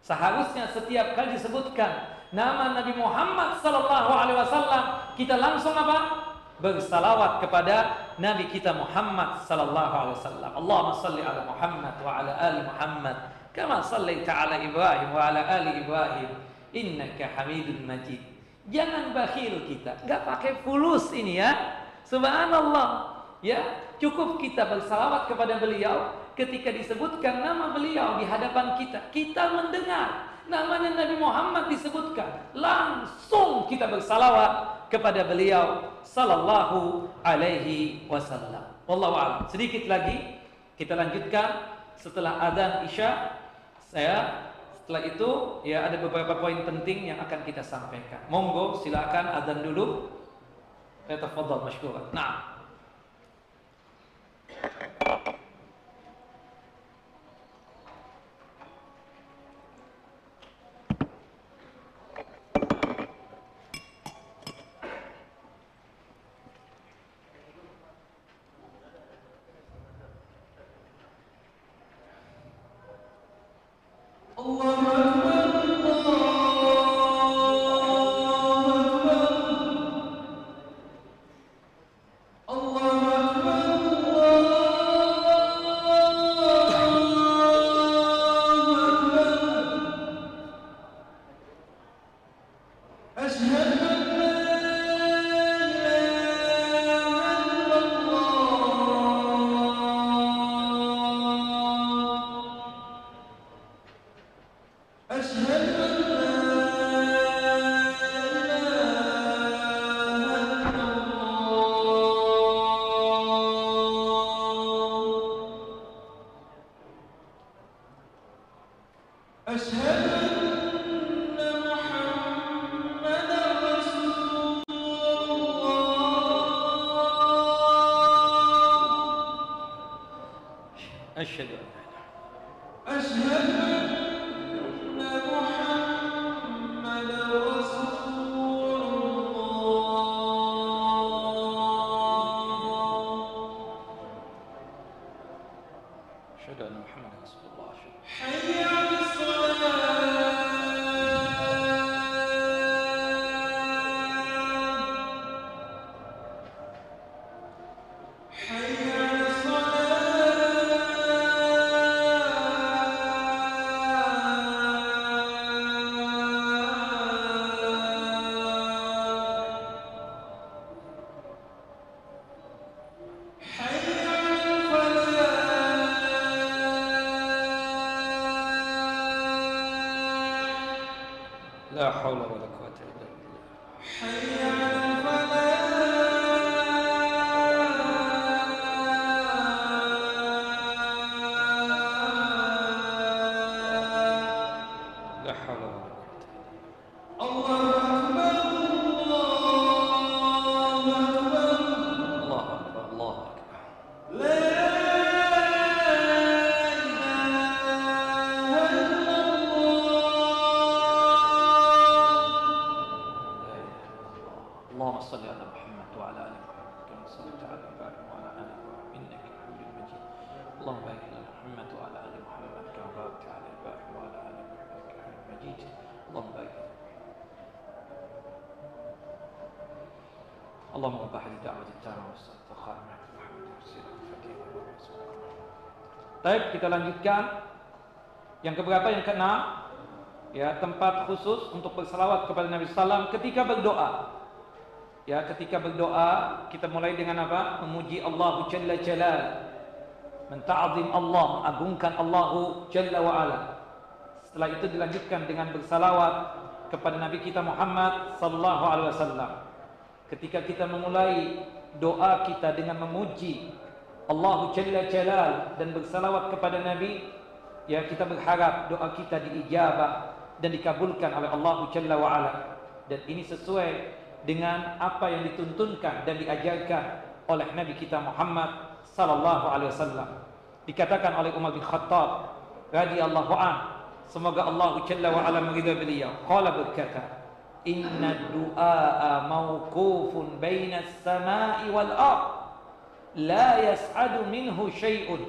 seharusnya setiap kali disebutkan nama Nabi Muhammad sallallahu alaihi wasallam kita langsung apa bersalawat kepada Nabi kita Muhammad sallallahu alaihi wasallam. Allahumma salli ala Muhammad wa ala ali Muhammad kama sallaita ala Ibrahim wa ala ali Ibrahim innaka Hamidun Majid. Jangan bakhil kita, enggak pakai fulus ini ya. Subhanallah. Ya, cukup kita bersalawat kepada beliau ketika disebutkan nama beliau di hadapan kita. Kita mendengar namanya Nabi Muhammad disebutkan, langsung kita bersalawat kepada beliau sallallahu alaihi wasallam. Wallahu a'lam. Sedikit lagi kita lanjutkan setelah adzan Isya saya setelah itu ya ada beberapa poin penting yang akan kita sampaikan. Monggo silakan adzan dulu. Tafadhal masykuran. Nah. Kita lanjutkan yang keberapa yang keenam ya tempat khusus untuk berselawat kepada Nabi Sallam ketika berdoa Ya, ketika berdoa kita mulai dengan apa? Memuji Allah Jalla Jalal. Menta'zim Allah, mengagungkan Allah Jalla wa ala. Setelah itu dilanjutkan dengan bersalawat kepada Nabi kita Muhammad sallallahu alaihi wasallam. Ketika kita memulai doa kita dengan memuji Allah Jalla Jalal dan bersalawat kepada Nabi, ya kita berharap doa kita diijabah dan dikabulkan oleh Allah Jalla wa ala. Dan ini sesuai dengan apa yang dituntunkan dan diajarkan oleh Nabi kita Muhammad sallallahu alaihi wasallam. Dikatakan oleh Umar bin Khattab radhiyallahu an, semoga Allah jalla wa ala beliau. Qala berkata, "Inna du'a mawqufun baina as-sama'i wal ard. La yas'adu minhu syai'un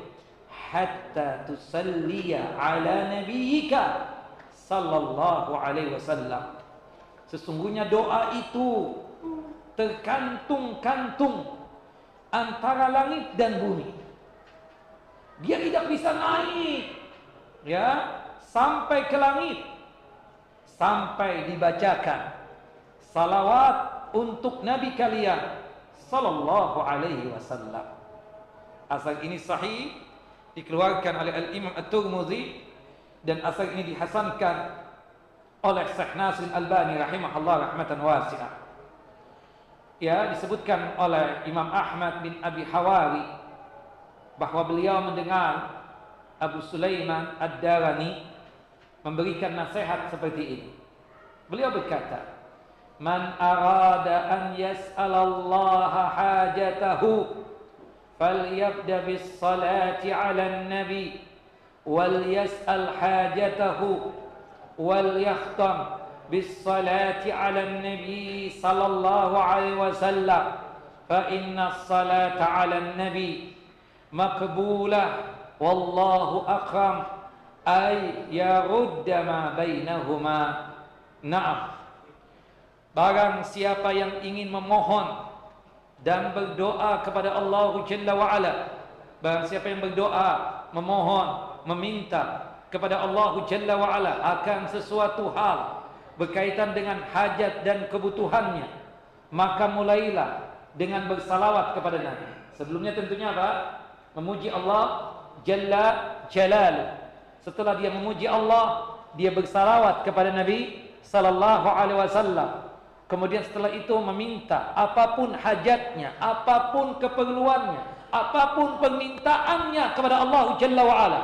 hatta tusalliya ala nabiyyika sallallahu alaihi wasallam." Sesungguhnya doa itu terkantung-kantung antara langit dan bumi. Dia tidak bisa naik ya sampai ke langit sampai dibacakan salawat untuk nabi kalian sallallahu alaihi wasallam. Asal ini sahih dikeluarkan oleh Al-Imam At-Tirmizi dan asal ini dihasankan oleh Syekh Nasir Al-Albani rahimahullah rahmatan wasi'ah. Ya, disebutkan oleh Imam Ahmad bin Abi Hawari bahwa beliau mendengar Abu Sulaiman Ad-Darani memberikan nasihat seperti ini. Beliau berkata, "Man arada an yas'alallaha hajatahu falyabda bis salati 'ala an-nabi wal yas'al hajatahu وليختم بالصلاة على النبي صلى الله عليه وسلم. فإن الصلاة على النبي مقبولة والله أكرم أي يرد ما بينهما. نعم. Barang siapa yang ingin memohon dan berdoa kepada Allah Jalla wa Ala. Barang siapa yang berdoa, memohon, meminta kepada Allah Jalla wa Ala akan sesuatu hal berkaitan dengan hajat dan kebutuhannya, maka mulailah dengan bersalawat kepada Nabi. Sebelumnya tentunya apa? Memuji Allah Jalla Jalal. Setelah dia memuji Allah, dia bersalawat kepada Nabi sallallahu alaihi wasallam. Kemudian setelah itu meminta apa pun hajatnya, apa pun keperluannya, apa pun permintaannya kepada Allah Jalla wa Ala.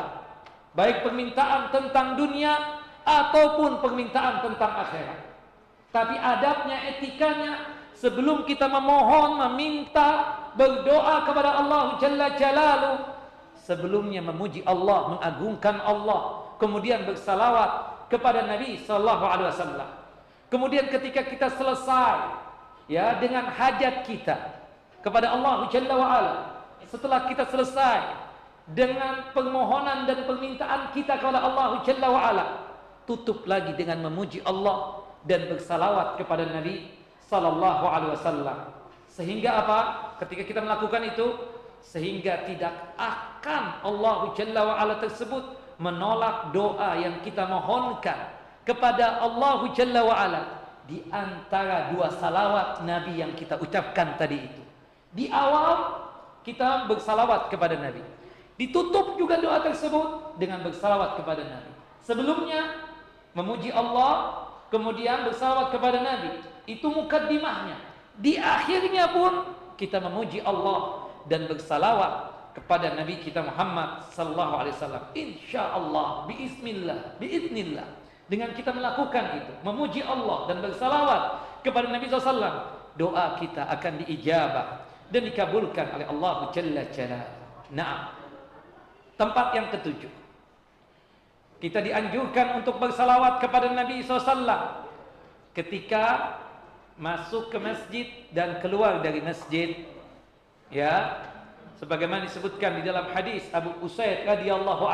Baik permintaan tentang dunia ataupun permintaan tentang akhirat. Tapi adabnya, etikanya sebelum kita memohon, meminta, berdoa kepada Allah Jalla Jalaluh, sebelumnya memuji Allah, mengagungkan Allah, kemudian bersalawat kepada Nabi sallallahu alaihi wasallam. Kemudian ketika kita selesai ya dengan hajat kita kepada Allah Jalla wa Ala, setelah kita selesai dengan permohonan dan permintaan kita kepada Allah Jalla wa Ala, tutup lagi dengan memuji Allah dan bersalawat kepada Nabi sallallahu alaihi wasallam. Sehingga apa? Ketika kita melakukan itu sehingga tidak akan Allah Jalla wa Ala tersebut menolak doa yang kita mohonkan kepada Allah Jalla wa Ala di antara dua salawat Nabi yang kita ucapkan tadi itu. Di awal kita bersalawat kepada Nabi. Ditutup juga doa tersebut dengan bersalawat kepada Nabi. Sebelumnya memuji Allah, kemudian bersalawat kepada Nabi. Itu mukaddimahnya. Di akhirnya pun kita memuji Allah dan bersalawat kepada Nabi kita Muhammad sallallahu alaihi wasallam. Insyaallah biiznillah, biiznillah. Dengan kita melakukan itu, memuji Allah dan bersalawat kepada Nabi SAW, doa kita akan diijabah dan dikabulkan oleh Allah Jalla Jalla. Nah, tempat yang ketujuh. Kita dianjurkan untuk bersalawat kepada Nabi SAW ketika masuk ke masjid dan keluar dari masjid. Ya, sebagaimana disebutkan di dalam hadis Abu Usaid radhiyallahu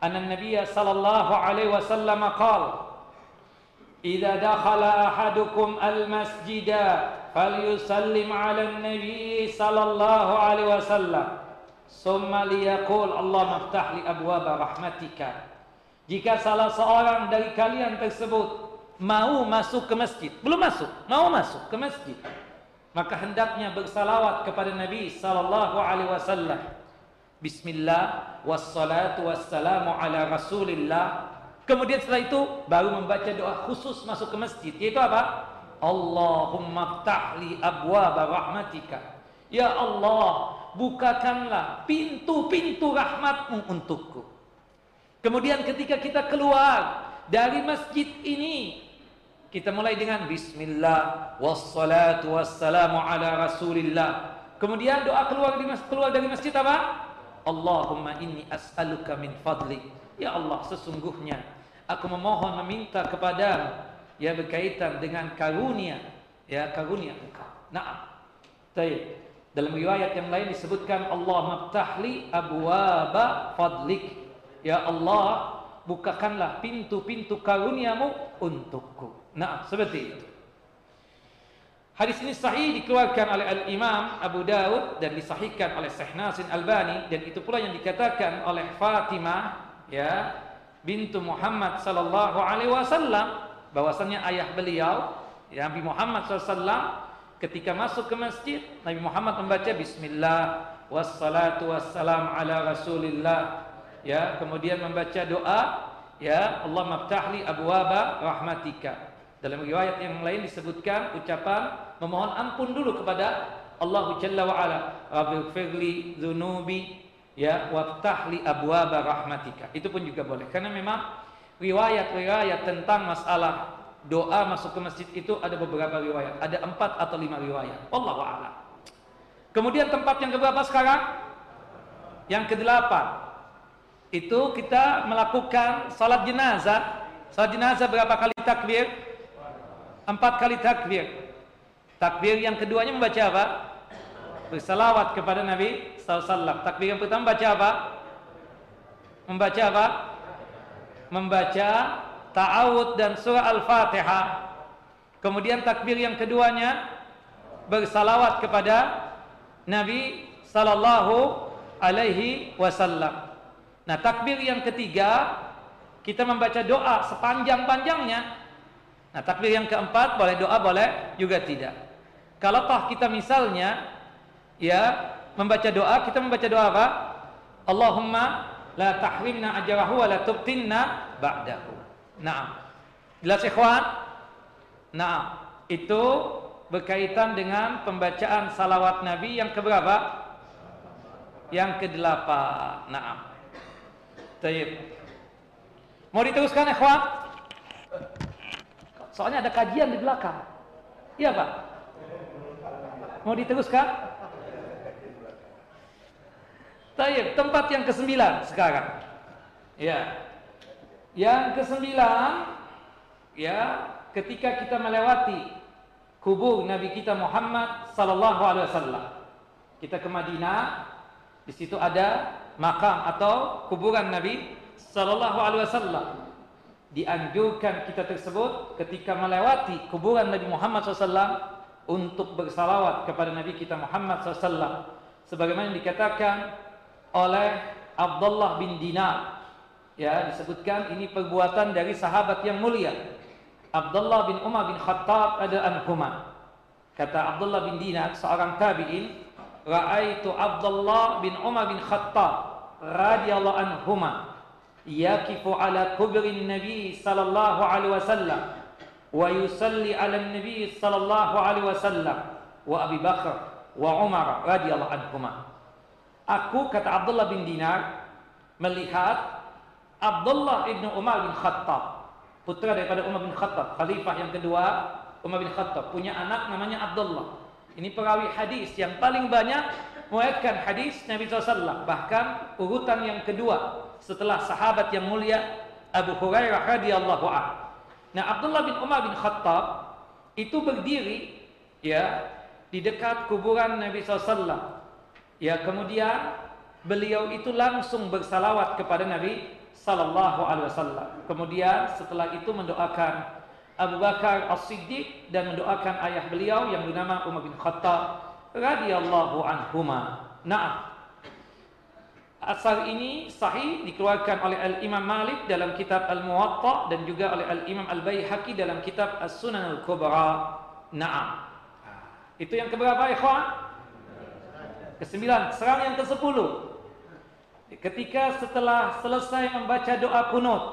an anna Nabi sallallahu alaihi wasallam qala Idza dakhala ahadukum al-masjida falyusallim 'ala an-nabi sallallahu alaihi wasallam summa liyaqul Allah maftah li abwab rahmatika Jika salah seorang dari kalian tersebut mau masuk ke masjid, belum masuk, mau masuk ke masjid, maka hendaknya bersalawat kepada Nabi sallallahu alaihi wasallam. Bismillah wassalatu wassalamu ala Rasulillah. Kemudian setelah itu baru membaca doa khusus masuk ke masjid yaitu apa? Allahumma ftahli abwaaba rahmatika. Ya Allah, bukakanlah pintu-pintu rahmatmu untukku. Kemudian ketika kita keluar dari masjid ini kita mulai dengan bismillah wassalatu wassalamu ala rasulillah. Kemudian doa keluar masjid, keluar dari masjid apa? Allahumma inni as'aluka min fadli. Ya Allah, sesungguhnya aku memohon meminta kepadamu ya berkaitan dengan karunia, ya karunia Engkau. Naam. Baik. Dalam riwayat yang lain disebutkan Allah maftahli abwaba fadlik. Ya Allah, bukakanlah pintu-pintu karuniamu untukku. Nah, seperti itu. Hadis ini sahih dikeluarkan oleh Al-Imam Abu Dawud dan disahihkan oleh Syekh Nasin Albani dan itu pula yang dikatakan oleh Fatimah ya bintu Muhammad sallallahu alaihi wasallam. Bahwasanya ayah beliau ya Nabi Muhammad sallallahu ketika masuk ke masjid Nabi Muhammad membaca bismillah wassalatu wassalam ala rasulillah ya kemudian membaca doa ya Allah maftahli abwaba rahmatika dalam riwayat yang lain disebutkan ucapan memohon ampun dulu kepada Allah Jalla wa ala. Rabbighfirli dzunubi ya waftahli abwaba rahmatika. Itu pun juga boleh. Karena memang riwayat-riwayat tentang masalah doa masuk ke masjid itu ada beberapa riwayat. Ada empat atau lima riwayat. Allah a'lam. Kemudian tempat yang keberapa sekarang? Yang kedelapan. Itu kita melakukan salat jenazah. Salat jenazah berapa kali takbir? Empat kali takbir. Takbir yang keduanya membaca apa? Bersalawat kepada Nabi SAW. Takbir yang pertama membaca apa? Membaca apa? Membaca ta'awud dan surah Al-Fatihah. Kemudian takbir yang keduanya bersalawat kepada Nabi sallallahu alaihi wasallam. Nah, takbir yang ketiga kita membaca doa sepanjang-panjangnya. Nah, takbir yang keempat boleh doa boleh juga tidak. Kalau toh kita misalnya ya membaca doa, kita membaca doa apa? Allahumma la tahrimna ajrahu wa la tubtinna ba'dahu. Nah, jelas ikhwan? Nah, itu berkaitan dengan pembacaan salawat Nabi yang keberapa? Yang kedelapan. Nah, Taib. Mau diteruskan ikhwan? Soalnya ada kajian di belakang. Iya, Pak? Mau diteruskan? Taib, tempat yang kesembilan sekarang. Ya. Yang kesembilan ya, ketika kita melewati kubur Nabi kita Muhammad sallallahu alaihi wasallam. Kita ke Madinah, di situ ada makam atau kuburan Nabi sallallahu alaihi wasallam. Dianjurkan kita tersebut ketika melewati kuburan Nabi Muhammad SAW untuk bersalawat kepada Nabi kita Muhammad SAW. Sebagaimana dikatakan oleh Abdullah bin Dinar. Ya, disebutkan ini perbuatan dari sahabat yang mulia. Abdullah bin Umar bin Khattab ada anhuma. Kata Abdullah bin Dinar, seorang tabi'in, Ra'aitu Abdullah bin Umar bin Khattab radhiyallahu anhuma yakifu ala kubrin Nabi sallallahu alaihi wasallam wa yusalli 'ala nabi sallallahu alaihi wasallam wa Abi Bakar wa Umar radhiyallahu anhuma. Aku kata Abdullah bin Dinar melihat Abdullah bin Umar bin Khattab, putra daripada Umar bin Khattab, khalifah yang kedua Umar bin Khattab, punya anak namanya Abdullah. Ini perawi hadis yang paling banyak meriwayatkan hadis Nabi SAW. Bahkan urutan yang kedua setelah sahabat yang mulia Abu Hurairah radhiyallahu anhu. Nah, Abdullah bin Umar bin Khattab itu berdiri ya di dekat kuburan Nabi SAW. Ya, kemudian beliau itu langsung bersalawat kepada Nabi sallallahu alaihi wasallam. Kemudian setelah itu mendoakan Abu Bakar As-Siddiq dan mendoakan ayah beliau yang bernama Umar bin Khattab radhiyallahu anhuma. Nah, asal ini sahih dikeluarkan oleh Al-Imam Malik dalam kitab Al-Muwatta dan juga oleh Al-Imam Al-Baihaqi dalam kitab As-Sunan Al-Kubra. Naam. Itu yang keberapa ikhwan? Kesembilan, serang yang kesepuluh. Ketika setelah selesai membaca doa kunut,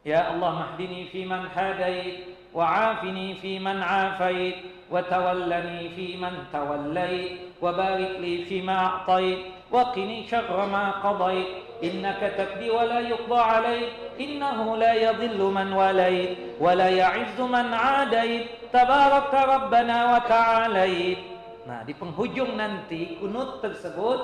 Ya Allah mahdini fi man hadait wa afini fi man afait wa tawallani fi man tawallait wa barik li fi ma a'tait qadait innaka taqdi wa la yuqda alayk innahu la yadhillu man walait wa la ya'izzu man adait tabarakta rabbana wa ta'alait Nah, di penghujung nanti kunut tersebut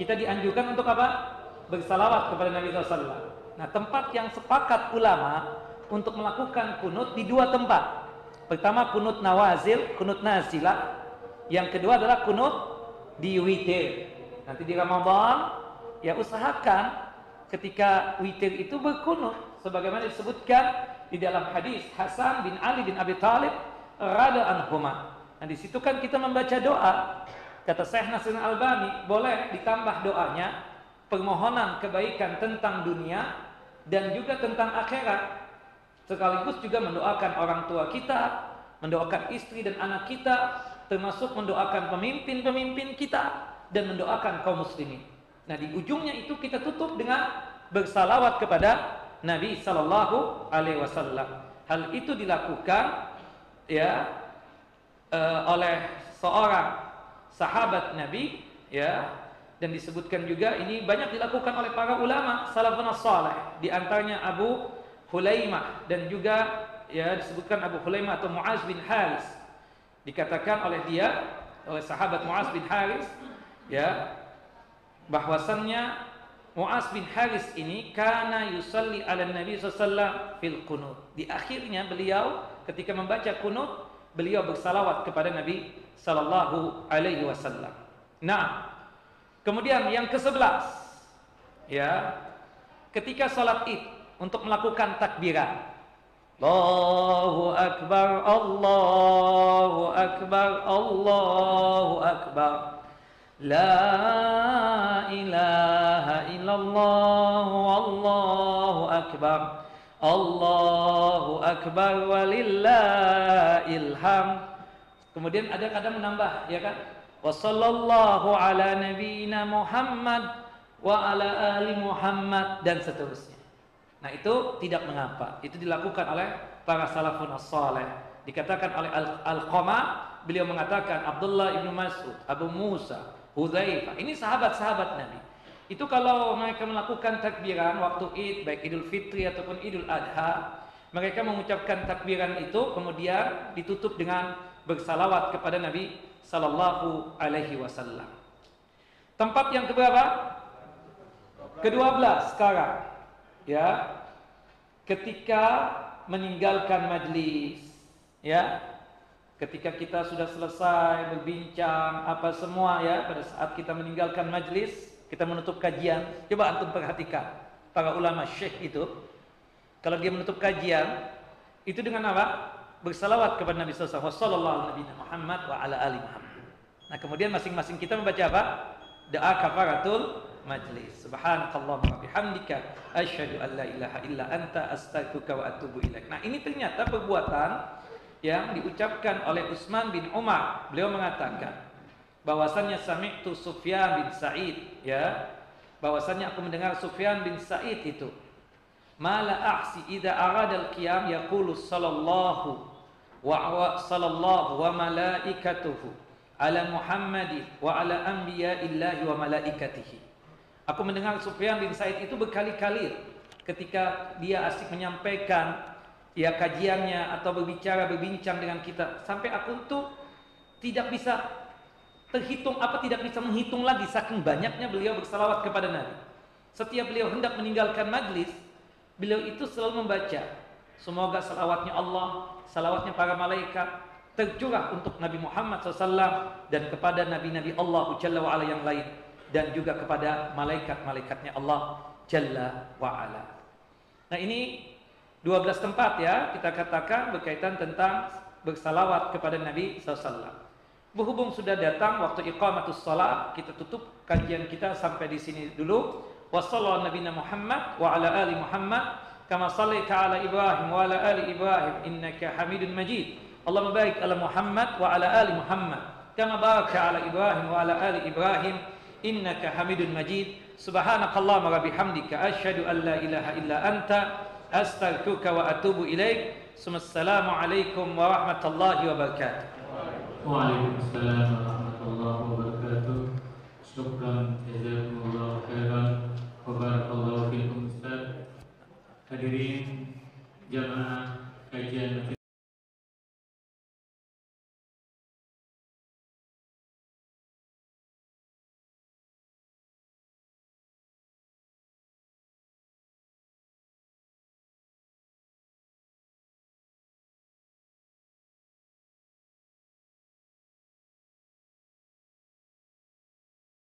kita dianjurkan untuk apa? Bersalawat kepada Nabi SAW. Nah, tempat yang sepakat ulama untuk melakukan kunut di dua tempat. Pertama kunut nawazil, kunut nazilah. Yang kedua adalah kunut di witir. Nanti di Ramadan ya usahakan ketika witir itu berkunut sebagaimana disebutkan di dalam hadis Hasan bin Ali bin Abi Thalib radhiyallahu anhuma. Nah, di situ kan kita membaca doa. Kata Syekh Nasir Albani, boleh ditambah doanya permohonan kebaikan tentang dunia dan juga tentang akhirat. Sekaligus juga mendoakan orang tua kita, mendoakan istri dan anak kita, termasuk mendoakan pemimpin-pemimpin kita dan mendoakan kaum muslimin. Nah, di ujungnya itu kita tutup dengan bersalawat kepada Nabi sallallahu alaihi wasallam. Hal itu dilakukan ya uh, oleh seorang sahabat Nabi ya dan disebutkan juga ini banyak dilakukan oleh para ulama salafun salih di antaranya Abu Hulaimah dan juga ya disebutkan Abu Hulaimah atau Muaz bin Haris dikatakan oleh dia oleh sahabat Muaz bin Haris ya. Bahwasannya Muaz bin Haris ini karena yusalli ala Nabi sallallahu fil qunut. Di akhirnya beliau ketika membaca kunut beliau bersalawat kepada Nabi sallallahu alaihi wasallam. Nah Kemudian yang ke-11 ya, ketika salat Id untuk melakukan takbiran. Allahu akbar, Allahu akbar, Allahu akbar. La ilaha illallah, Allahu akbar. Allahu akbar walillahil hamd. Kemudian ada kadang menambah ya kan? wa sallallahu ala nabiyyina Muhammad wa ala ali Muhammad dan seterusnya. Nah, itu tidak mengapa. Itu dilakukan oleh para salafun as-salih. Dikatakan oleh Al-Qama, beliau mengatakan Abdullah ibnu Mas'ud, Abu Musa, Hudzaifah. Ini sahabat-sahabat Nabi. Itu kalau mereka melakukan takbiran waktu Id, baik Idul Fitri ataupun Idul Adha, mereka mengucapkan takbiran itu kemudian ditutup dengan bersalawat kepada Nabi sallallahu alaihi wasallam. Tempat yang keberapa? Kedua belas sekarang. Ya. Ketika meninggalkan majlis, ya. Ketika kita sudah selesai berbincang apa semua ya pada saat kita meninggalkan majlis, kita menutup kajian. Coba antum perhatikan para ulama syekh itu kalau dia menutup kajian itu dengan apa? bersalawat kepada Nabi sallallahu alaihi Muhammad wa ala ali Muhammad. Nah, kemudian masing-masing kita membaca apa? Doa kafaratul majlis. Subhanakallahumma bihamdika asyhadu an la ilaha illa anta astaghfiruka wa atubu ilaik. Nah, ini ternyata perbuatan yang diucapkan oleh Utsman bin Umar. Beliau mengatakan bahwasannya sami'tu Sufyan bin Sa'id ya. Bahwasannya aku mendengar Sufyan bin Sa'id itu ma la ahsi idza arada al-qiyam yaqulu sallallahu wa sallallahu wa malaikatuhu ala Muhammadi wa ala anbiya'illahi wa malaikatihi. Aku mendengar Sufyan bin Said itu berkali-kali ketika dia asik menyampaikan ya kajiannya atau berbicara berbincang dengan kita sampai aku tuh tidak bisa terhitung apa tidak bisa menghitung lagi saking banyaknya beliau bersalawat kepada Nabi. Setiap beliau hendak meninggalkan majlis, beliau itu selalu membaca semoga salawatnya Allah, salawatnya para malaikat tercurah untuk Nabi Muhammad SAW dan kepada nabi-nabi Allah Jalla wa'ala yang lain dan juga kepada malaikat-malaikatnya Allah Jalla wa'ala. Nah ini 12 tempat ya kita katakan berkaitan tentang bersalawat kepada Nabi SAW. Berhubung sudah datang waktu iqamatus salat, kita tutup kajian kita sampai di sini dulu. Wassallallahu nabiyana Muhammad wa ala ali Muhammad kama sallaita ala Ibrahim wa ala ali Ibrahim innaka Hamidun Majid. Allahumma barik ala Muhammad wa ala ali Muhammad kama barakta ala Ibrahim wa ala ali Ibrahim innaka Hamidun Majid. Subhanakallahumma wa bihamdika asyhadu an la ilaha illa anta astaghfiruka wa atubu ilaik. Assalamualaikum warahmatullahi wabarakatuh. Waalaikumsalam warahmatullahi wabarakatuh. Syukran jazakumullah khairan wa barakallahu fikum Ustaz. Hadirin jamaah kajian